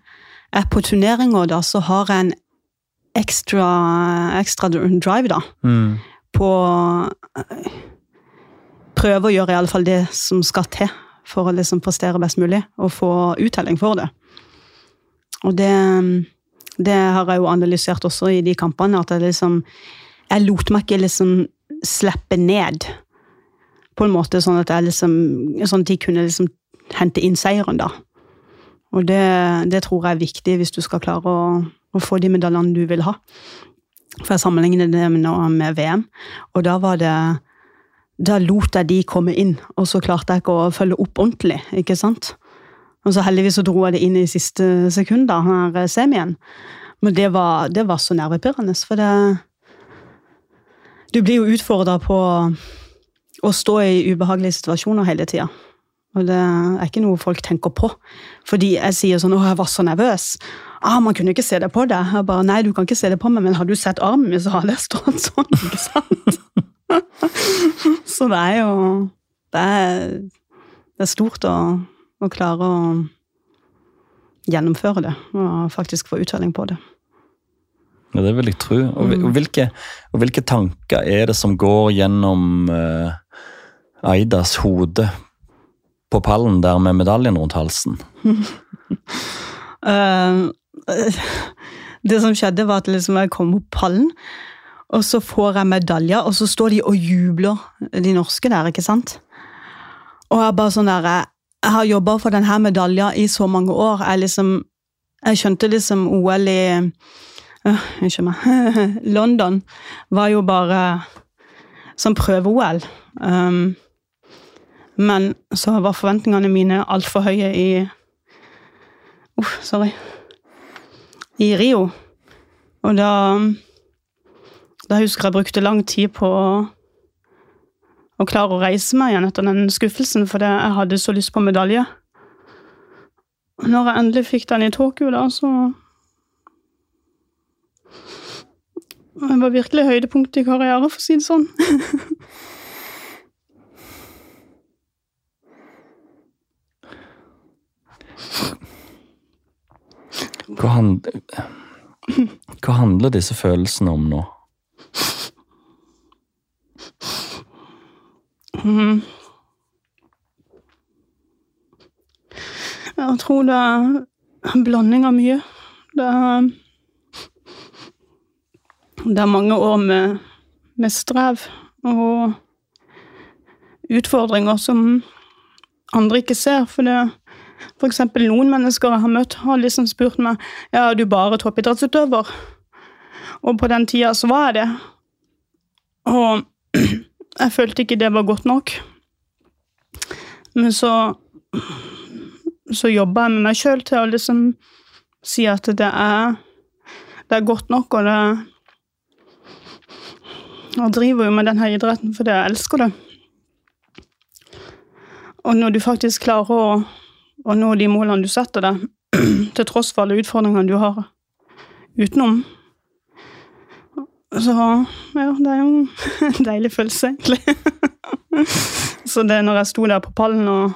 er på turneringer, da, så har jeg en ekstra, ekstra drive, da. Mm. På Prøve å gjøre iallfall det som skal til for å liksom prestere best mulig, og få uttelling for det. Og det, det har jeg jo analysert også i de kampene, at jeg liksom Jeg lot meg ikke liksom slippe ned, på en måte, sånn at jeg liksom Sånn at de kunne liksom hente inn seieren, da. Og det, det tror jeg er viktig hvis du skal klare å, å få de medaljene du vil ha. For jeg sammenligner det nå med VM, og da var det Da lot jeg de komme inn, og så klarte jeg ikke å følge opp ordentlig, ikke sant? Og så heldigvis så dro jeg det inn i siste sekund, da, her semien. Men det var, det var så nervepirrende, for det Du blir jo utfordra på å stå i ubehagelige situasjoner hele tida. Og det er ikke noe folk tenker på. Fordi jeg sier sånn 'Å, jeg var så nervøs'. Ah, 'Man kunne ikke se det på deg'. Jeg bare 'Nei, du kan ikke se det på meg, men har du sett armen min, så har det stått sånn'. ikke sant? så det er jo Det er, det er stort å, å klare å gjennomføre det, og faktisk få uttelling på det. Ja, det vil jeg tro. Og, og, hvilke, og hvilke tanker er det som går gjennom uh, Aidas hode på pallen der med medaljen rundt halsen? uh, det som skjedde, var at liksom jeg kom opp pallen, og så får jeg medaljer, og så står de og jubler, de norske der, ikke sant? Og jeg bare sånn der, jeg har jobba for denne medalja i så mange år. Jeg, liksom, jeg skjønte liksom OL i Unnskyld meg. London var jo bare som prøve-OL. Um, men så var forventningene mine altfor høye i uh, Sorry. I Rio. Og da Da husker jeg brukte lang tid på å klare å reise meg igjen etter den skuffelsen, fordi jeg hadde så lyst på medalje. Når jeg endelig fikk den i Tokyo, da, så Det var virkelig høydepunktet i karrieren, for å si det sånn. Hva, hand... Hva handler disse følelsene om nå? Jeg tror det er en blanding av mye. Det er, det er mange år med, med strev og utfordringer som andre ikke ser. For det for eksempel noen mennesker jeg har møtt, har liksom spurt meg ja, er du bare toppidrettsutøver. Og på den tida så var jeg det. Og jeg følte ikke det var godt nok. Men så så jobba jeg med meg sjøl til å liksom si at det er, det er godt nok, og det Jeg driver jo med denne idretten fordi jeg elsker det. Og når du faktisk klarer å, å nå de målene du setter deg, til tross for alle utfordringene du har utenom, så ja, det er jo en deilig følelse, egentlig. så det når jeg sto der på pallen og,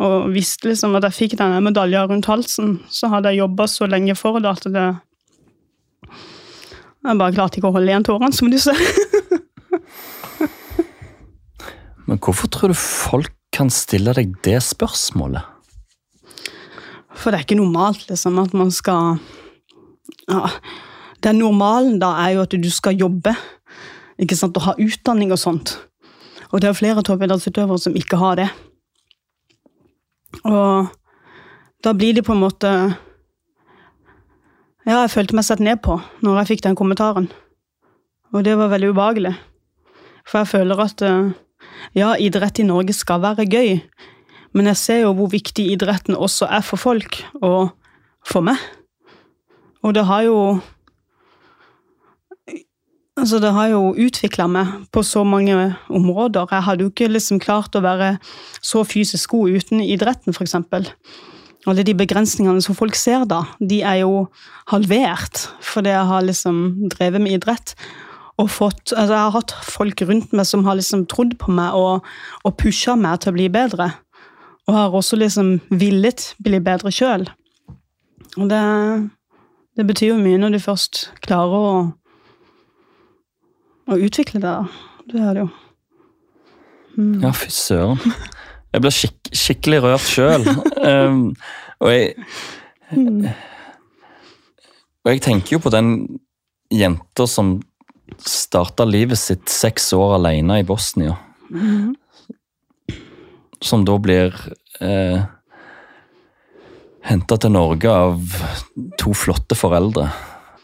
og visste liksom at jeg fikk denne medaljen rundt halsen, så hadde jeg jobba så lenge for det at det Jeg bare klarte ikke å holde igjen tårene, som du ser. Men hvorfor tror du folk kan stille deg det spørsmålet? For det er ikke normalt, liksom, at man skal ja, den normalen da er jo at du skal jobbe ikke sant, og ha utdanning og sånt. Og det er flere toppidrettsutøvere som ikke har det. Og da blir det på en måte Ja, jeg følte meg sett ned på når jeg fikk den kommentaren. Og det var veldig ubehagelig. For jeg føler at eh, ja, idrett i Norge skal være gøy, men jeg ser jo hvor viktig idretten også er for folk, og for meg. Og det har jo Altså, det har jo utvikla meg på så mange områder. Jeg hadde jo ikke liksom klart å være så fysisk god uten idretten, f.eks. Alle de begrensningene som folk ser da, de er jo halvert fordi jeg har liksom drevet med idrett. Fått, altså jeg har hatt folk rundt meg som har liksom trodd på meg og, og pusha meg til å bli bedre. Og har også liksom villet bli bedre sjøl. Og det, det betyr jo mye når du først klarer å å utvikle det, da. Det er det jo. Mm. Ja, fy søren. Jeg blir skik skikkelig rørt sjøl. um, og jeg Og jeg tenker jo på den jenta som starta livet sitt seks år alene i Bosnia. Mm. Som da blir eh, henta til Norge av to flotte foreldre.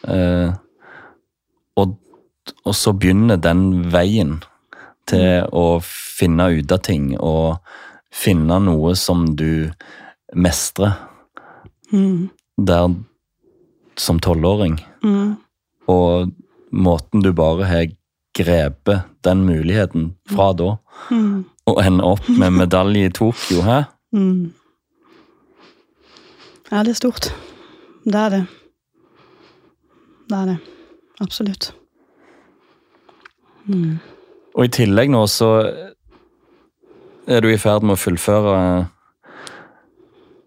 Eh, og og så begynner den veien til å finne ut av ting og finne noe som du mestrer. Mm. Der som tolvåring. Mm. Og måten du bare har grepet den muligheten fra da, mm. Å ende opp med medalje i Tokyo, hæ? Mm. Ja, det er stort. Det er det. Det er det. Absolutt. Mm. Og i tillegg nå så er du i ferd med å fullføre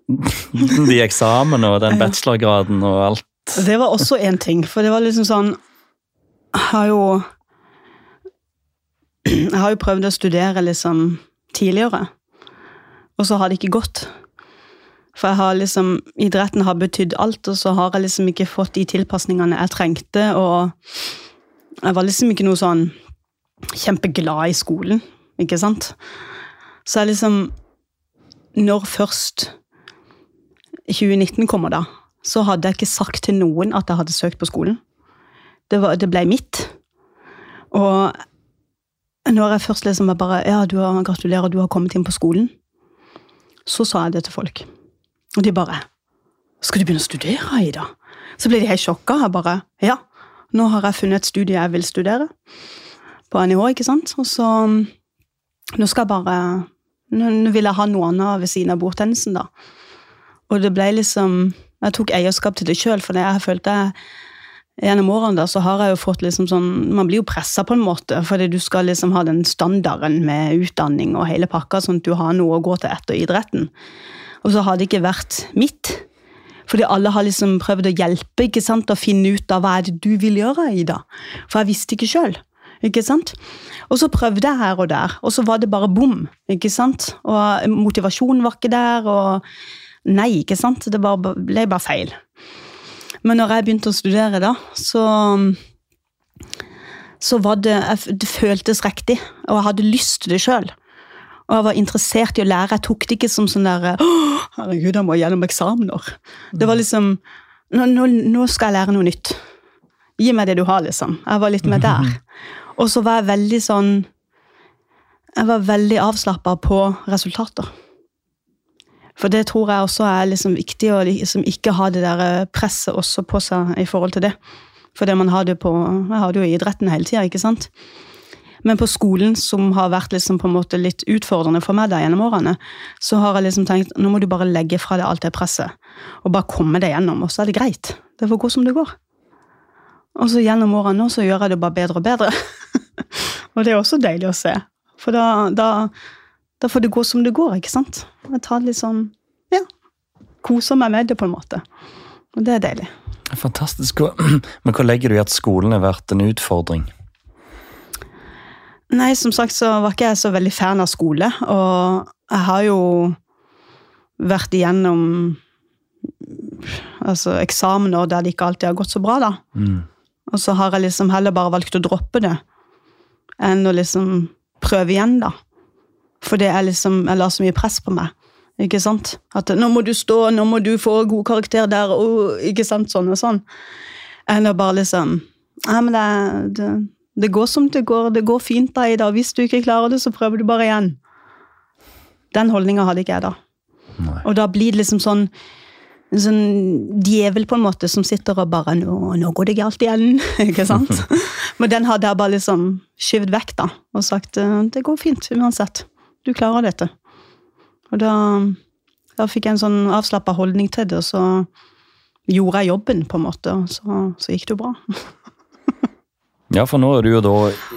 de eksamene og den bachelorgraden og alt. Det var også én ting, for det var liksom sånn Jeg har jo Jeg har jo prøvd å studere liksom tidligere, og så har det ikke gått. For jeg har liksom Idretten har betydd alt, og så har jeg liksom ikke fått de tilpasningene jeg trengte, og jeg var liksom ikke noe sånn kjempeglad i skolen, ikke sant? Så jeg liksom Når først 2019 kommer, da, så hadde jeg ikke sagt til noen at jeg hadde søkt på skolen. Det, var, det ble mitt. Og når jeg først liksom bare Ja, du har, gratulerer, du har kommet inn på skolen. Så sa jeg det til folk. Og de bare Skal du begynne å studere, Ida? Så ble de helt sjokka. Jeg bare Ja, nå har jeg funnet et studie jeg vil studere. På NIH, ikke sant? Og så Nå skal jeg bare Nå, vil jeg ha noe annet ved siden av bordtennisen, da. Og det ble liksom Jeg tok eierskap til det sjøl, for jeg følte jeg Gjennom årene da, så har jeg jo fått liksom sånn Man blir jo pressa på en måte, fordi du skal liksom ha den standarden med utdanning og hele pakka, sånn at du har noe å gå til etter idretten. Og så har det ikke vært mitt. Fordi alle har liksom prøvd å hjelpe ikke sant, å finne ut av hva er det du vil gjøre, Ida. For jeg visste ikke sjøl. Ikke sant? Og så prøvde jeg her og der, og så var det bare bom. ikke sant? Og motivasjonen var ikke der, og nei, ikke sant? Det ble bare feil. Men når jeg begynte å studere, da, så så var det, det føltes riktig, og jeg hadde lyst til det sjøl. Og jeg var interessert i å lære. Jeg tok det ikke som sånn der Herregud, jeg må gjennom eksamener. Det var liksom nå, nå, nå skal jeg lære noe nytt. Gi meg det du har, liksom. Jeg var litt med der. Og så var jeg veldig sånn Jeg var veldig avslappa på resultater. For det tror jeg også er liksom viktig å liksom ikke ha det der presset også på seg i forhold til det. For det man har det på, jeg har det jo i idretten hele tida, ikke sant. Men på skolen, som har vært liksom på en måte litt utfordrende for meg da gjennom årene, så har jeg liksom tenkt nå må du bare legge fra deg alt det presset, og bare komme deg gjennom, og så er det greit. Det får gå som det går. Og så gjennom årene nå så gjør jeg det bare bedre og bedre. og det er også deilig å se. For da, da, da får det gå som det går, ikke sant. Jeg tar det litt sånn Ja. Koser meg med det, på en måte. Og det er deilig. Fantastisk. Men hva legger du i at skolen har vært en utfordring? Nei, som sagt så var ikke jeg så veldig fan av skole, og jeg har jo vært igjennom altså, eksamener der det ikke alltid har gått så bra, da. Mm. Og så har jeg liksom heller bare valgt å droppe det, enn å liksom prøve igjen, da. For det er liksom, jeg la så mye press på meg. Ikke sant? At nå må du stå, nå må du få god karakter der, og ikke sant, sånn og sånn. Enn å bare liksom Ja, men det, det, det går som det går. Det går fint da, i dag. Hvis du ikke klarer det, så prøver du bare igjen. Den holdninga hadde ikke jeg da. Nei. Og da blir det liksom sånn en sånn djevel på en måte som sitter og bare nå, 'Nå går det galt igjen.' ikke sant? Men den hadde jeg bare liksom skyvd vekk da, og sagt 'Det går fint uansett. Du klarer dette'. Og da, da fikk jeg en sånn avslappa holdning til det, og så gjorde jeg jobben, på en måte, og så, så gikk det jo bra. Ja, for nå er du jo da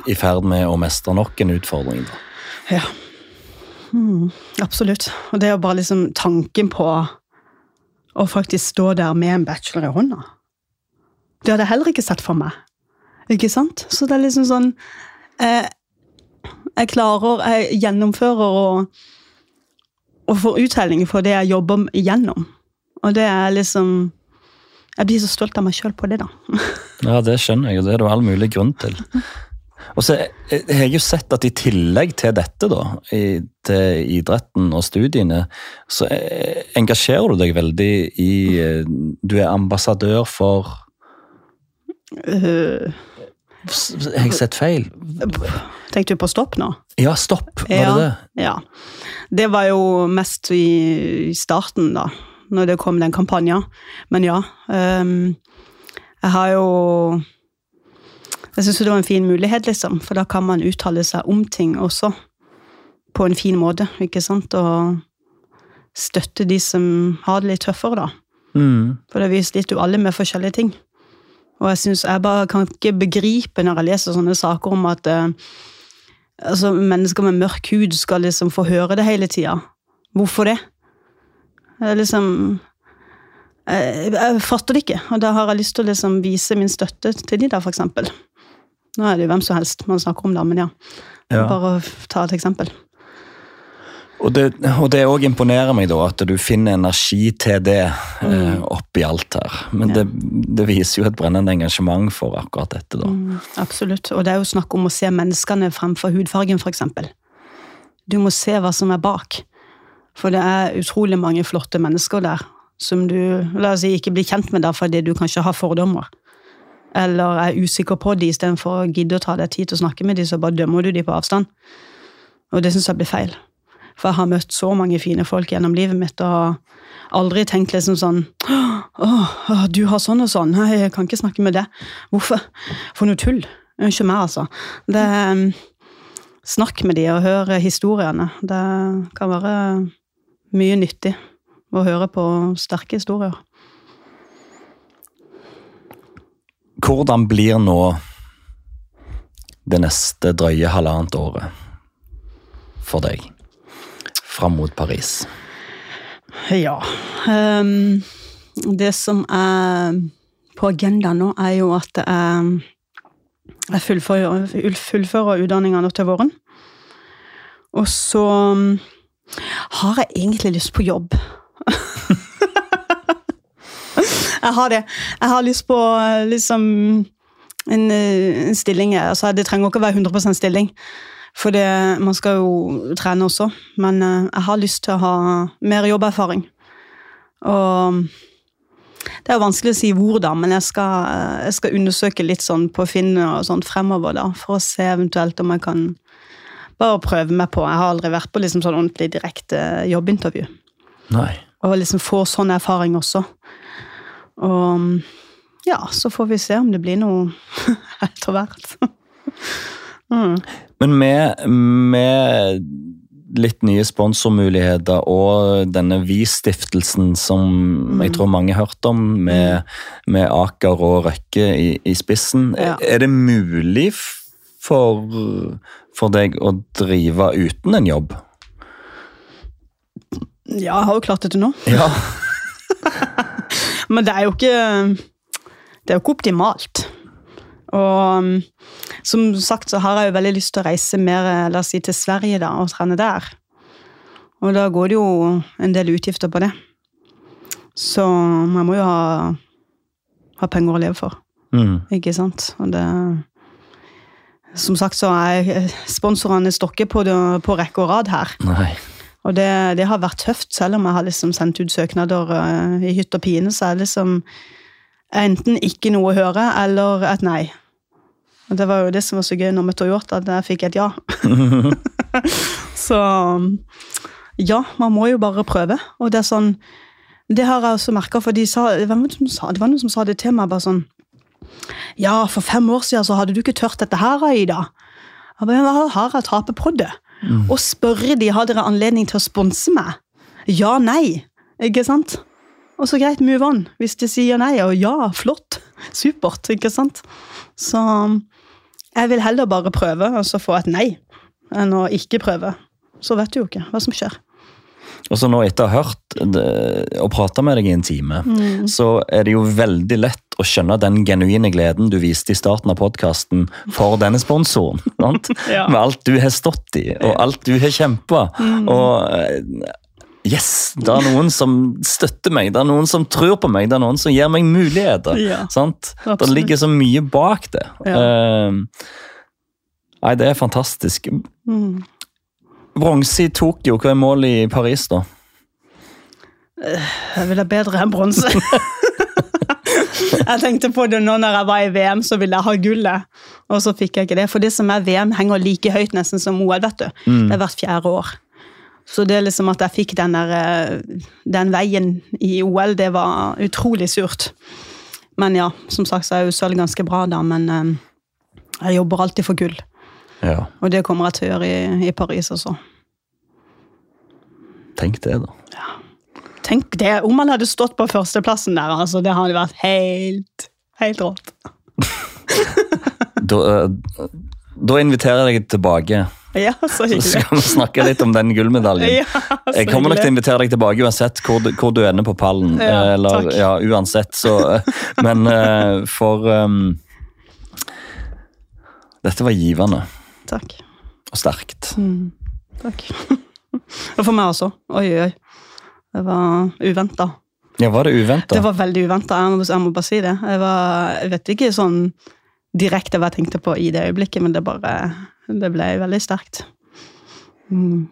i ferd med å mestre nok en utfordring. da. Ja. Mm, absolutt. Og det er jo bare liksom tanken på å faktisk stå der med en bachelor i hånda. Det hadde jeg heller ikke sett for meg. Ikke sant? Så det er liksom sånn eh, Jeg klarer, jeg gjennomfører og, og får uttelling for det jeg jobber igjennom. Og det er liksom Jeg blir så stolt av meg sjøl på det, da. Ja, det skjønner jeg, og det er det all mulig grunn til. Og så jeg, har jo sett at i tillegg til dette, da, i, til idretten og studiene, så eh, engasjerer du deg veldig i eh, Du er ambassadør for Uh, Har jeg sett feil? tenkte du på stopp nå? Ja, stopp! Var Ja. det det? Ja. Det var jo mest i, i starten, da, når det kom den kampanjen. Men ja. Um, jeg har jo Jeg syns det var en fin mulighet, liksom, for da kan man uttale seg om ting også. På på en fin måte, ikke sant? Og støtte de som har det litt tøffere, da. Mm. For det viser litt jo alle med forskjellige ting. Og jeg synes jeg bare kan ikke begripe når jeg leser sånne saker om at eh, altså, mennesker med mørk hud skal liksom få høre det hele tida. Hvorfor det? Det er liksom jeg, jeg fatter det ikke, og da har jeg lyst til å liksom vise min støtte til de der, for eksempel. Nå er det jo hvem som helst man snakker om, da, men ja. Ja. Bare ta et eksempel. Og det, og det også imponerer meg, da, at du finner energi til det eh, oppi alt her. Men Mm. Ja. det, det viser jo et brennende engasjement for akkurat dette, da. Mm, absolutt. Og det er jo snakk om å se menneskene fremfor hudfargen, f.eks. Du må se hva som er bak. For det er utrolig mange flotte mennesker der som du la oss si, ikke blir kjent med der fordi du kanskje har fordommer. Eller er usikker på de istedenfor å gidde å ta deg tid til å snakke med de, så bare dømmer du de på avstand. Og det syns jeg blir feil. For jeg har møtt så mange fine folk gjennom livet mitt og aldri tenkt liksom sånn åh, du har sånn og sånn. Nei, jeg kan ikke snakke med det. Hvorfor? For noe tull. Unnskyld meg, altså. Det, snakk med de og hør historiene. Det kan være mye nyttig å høre på sterke historier. Hvordan blir nå det neste drøye halvannet året for deg fram mot Paris? Ja. Um, det som er på agendaen nå, er jo at jeg, jeg fullfører, fullfører utdanninga nå til våren. Og så um, har jeg egentlig lyst på jobb. jeg har det. Jeg har lyst på eh, liksom en, eh, en stilling. Altså, det trenger ikke å være 100% stilling. For det, man skal jo trene også. Men eh, jeg har lyst til å ha mer jobberfaring. Og det er jo vanskelig å si hvor, da, men jeg skal, eh, jeg skal undersøke litt sånn på Finn og sånn fremover, da, for å se eventuelt om jeg kan bare prøve meg på. Jeg har aldri vært på liksom sånn ordentlig direkte jobbintervju. Nei. Og liksom få sånn erfaring også. Og ja, så får vi se om det blir noe etter hvert. Mm. Men med, med litt nye sponsormuligheter og denne Vi-stiftelsen som jeg tror mange har hørt om, med, med Aker og Røkke i, i spissen, Ja. er det mulig for, for deg å drive uten en jobb? Ja, jeg har jo klart det til nå. Ja. Men det er jo ikke Det er jo ikke optimalt. Og som sagt så har jeg jo veldig lyst til å reise mer la oss si, til Sverige da, og trene der. Og da går det jo en del utgifter på det. Så man må jo ha, ha penger å leve for. Mm. Ikke sant? Og det Som sagt så er sponsorene stokker på, det, på rekke og rad her. Nei. Og det, det har vært tøft, selv om jeg har liksom sendt ut søknader eh, i hytt og pine, så er det liksom enten ikke noe å høre, eller et nei. Og det var jo det som var så gøy når med Toyota, at jeg fikk et ja. så ja, man må jo bare prøve. Og det er sånn Det har jeg også merka, for de sa, hvem var det, sa, det var noen som sa det til meg. bare sånn Ja, for fem år siden så hadde du ikke tørt dette her, Aida. Jeg bare, Hva har jeg å tape på det? Og spørre de har dere anledning til å sponse meg. Ja, nei. Ikke sant? Og så greit, move on. Hvis de sier nei, og ja, flott. Supert. Ikke sant? Så jeg vil heller bare prøve, og så få et nei, enn å ikke prøve. Så vet du jo ikke hva som skjer. Og så nå etter å ha hørt og prata med deg i en time, så er det jo veldig lett å skjønne den genuine gleden du viste i starten av podkasten for denne sponsoren. Ja. Med alt du har stått i, og alt du har kjempa. Og eh, yes, det er noen som støtter meg, det er noen som tror på meg, det er noen som gir meg muligheter. Ja, sant? Det ligger så mye bak det. Ja. Eh, nei, det er fantastisk. Mm. Bronse i Tokyo, hva er målet i Paris, da? Jeg vil ha bedre enn bronse. jeg tenkte på det nå når jeg var i VM, så ville jeg ha gullet. Og så fikk jeg ikke det. For det som er VM, henger like høyt nesten som OL. vet du. Det er hvert fjerde år. Så det er liksom at jeg fikk den, der, eh, den veien i OL, det var utrolig surt. Men ja, som sagt så er jo sølv ganske bra, da. Men eh, jeg jobber alltid for gull. Ja. Og det kommer jeg til å gjøre i, i Paris også. Tenk det, da. Ja. Tenk det, om han hadde stått på førsteplassen der, altså, det hadde vært helt, helt rått. Da, eh, da inviterer jeg deg tilbake, Ja, så hyggelig. så skal vi snakke litt om den gullmedaljen. Ja, Jeg kommer nok til å invitere deg tilbake uansett hvor, du- hvor du ender på pallen. Ja, eh, Eller, takk. ja, uansett, så eh, Men eh, for um, Dette var givende Takk. og sterkt. Mm, takk. Og for meg også. Oi, oi, oi. Det var uventa. Ja, var det uventa? Det var veldig uventa, jeg, jeg må bare si det. Jeg, var, jeg vet ikke sånn direkte hva jeg tenkte på i det øyeblikket, men det bare Det ble veldig sterkt. Mm,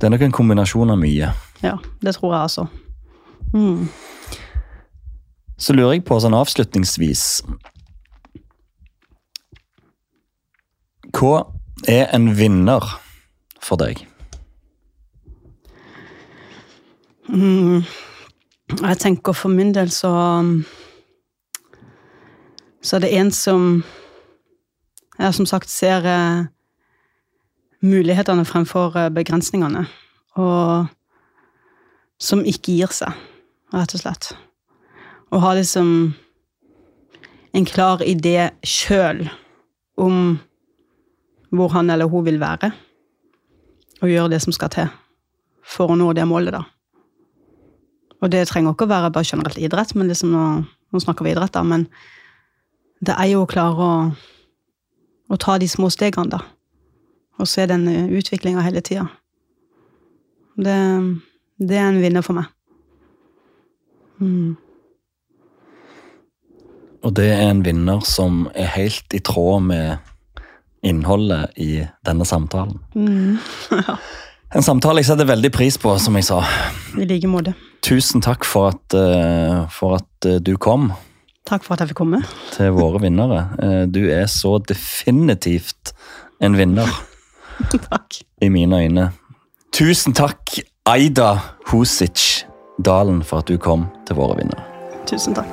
Det er nok en kombinasjon av mye. ja, det tror jeg altså. Mm. Så lurer jeg på sånn avslutningsvis Hva er en vinner for deg? Mm. Jeg tenker for min del så Så er det en som jeg som sagt ser eh, mulighetene fremfor eh, begrensningene. Og som ikke gir seg, rett og slett. Og har liksom en klar idé sjøl om hvor han eller hun vil være. Og gjøre det som skal til for å nå det målet, da. Og det trenger ikke å være bare generelt idrett, men liksom nå, nå snakker vi idrett, da, men det er jo å klare å, å ta de små stegene, da. Og se den utviklinga hele tida. Det, det er en vinner for meg. Mm. Og det er en vinner som er helt i tråd med innholdet i denne samtalen. Mm. En samtale jeg setter veldig pris på, som jeg sa. I like måte. Tusen takk for at, eh, for at eh, du kom Takk for at jeg fikk komme. til våre vinnere. Eh, Du er så definitivt en vinner Takk. i mine øyne. Tusen takk, Aida Husic Dalen, for at du kom til våre vinnere. Tusen takk.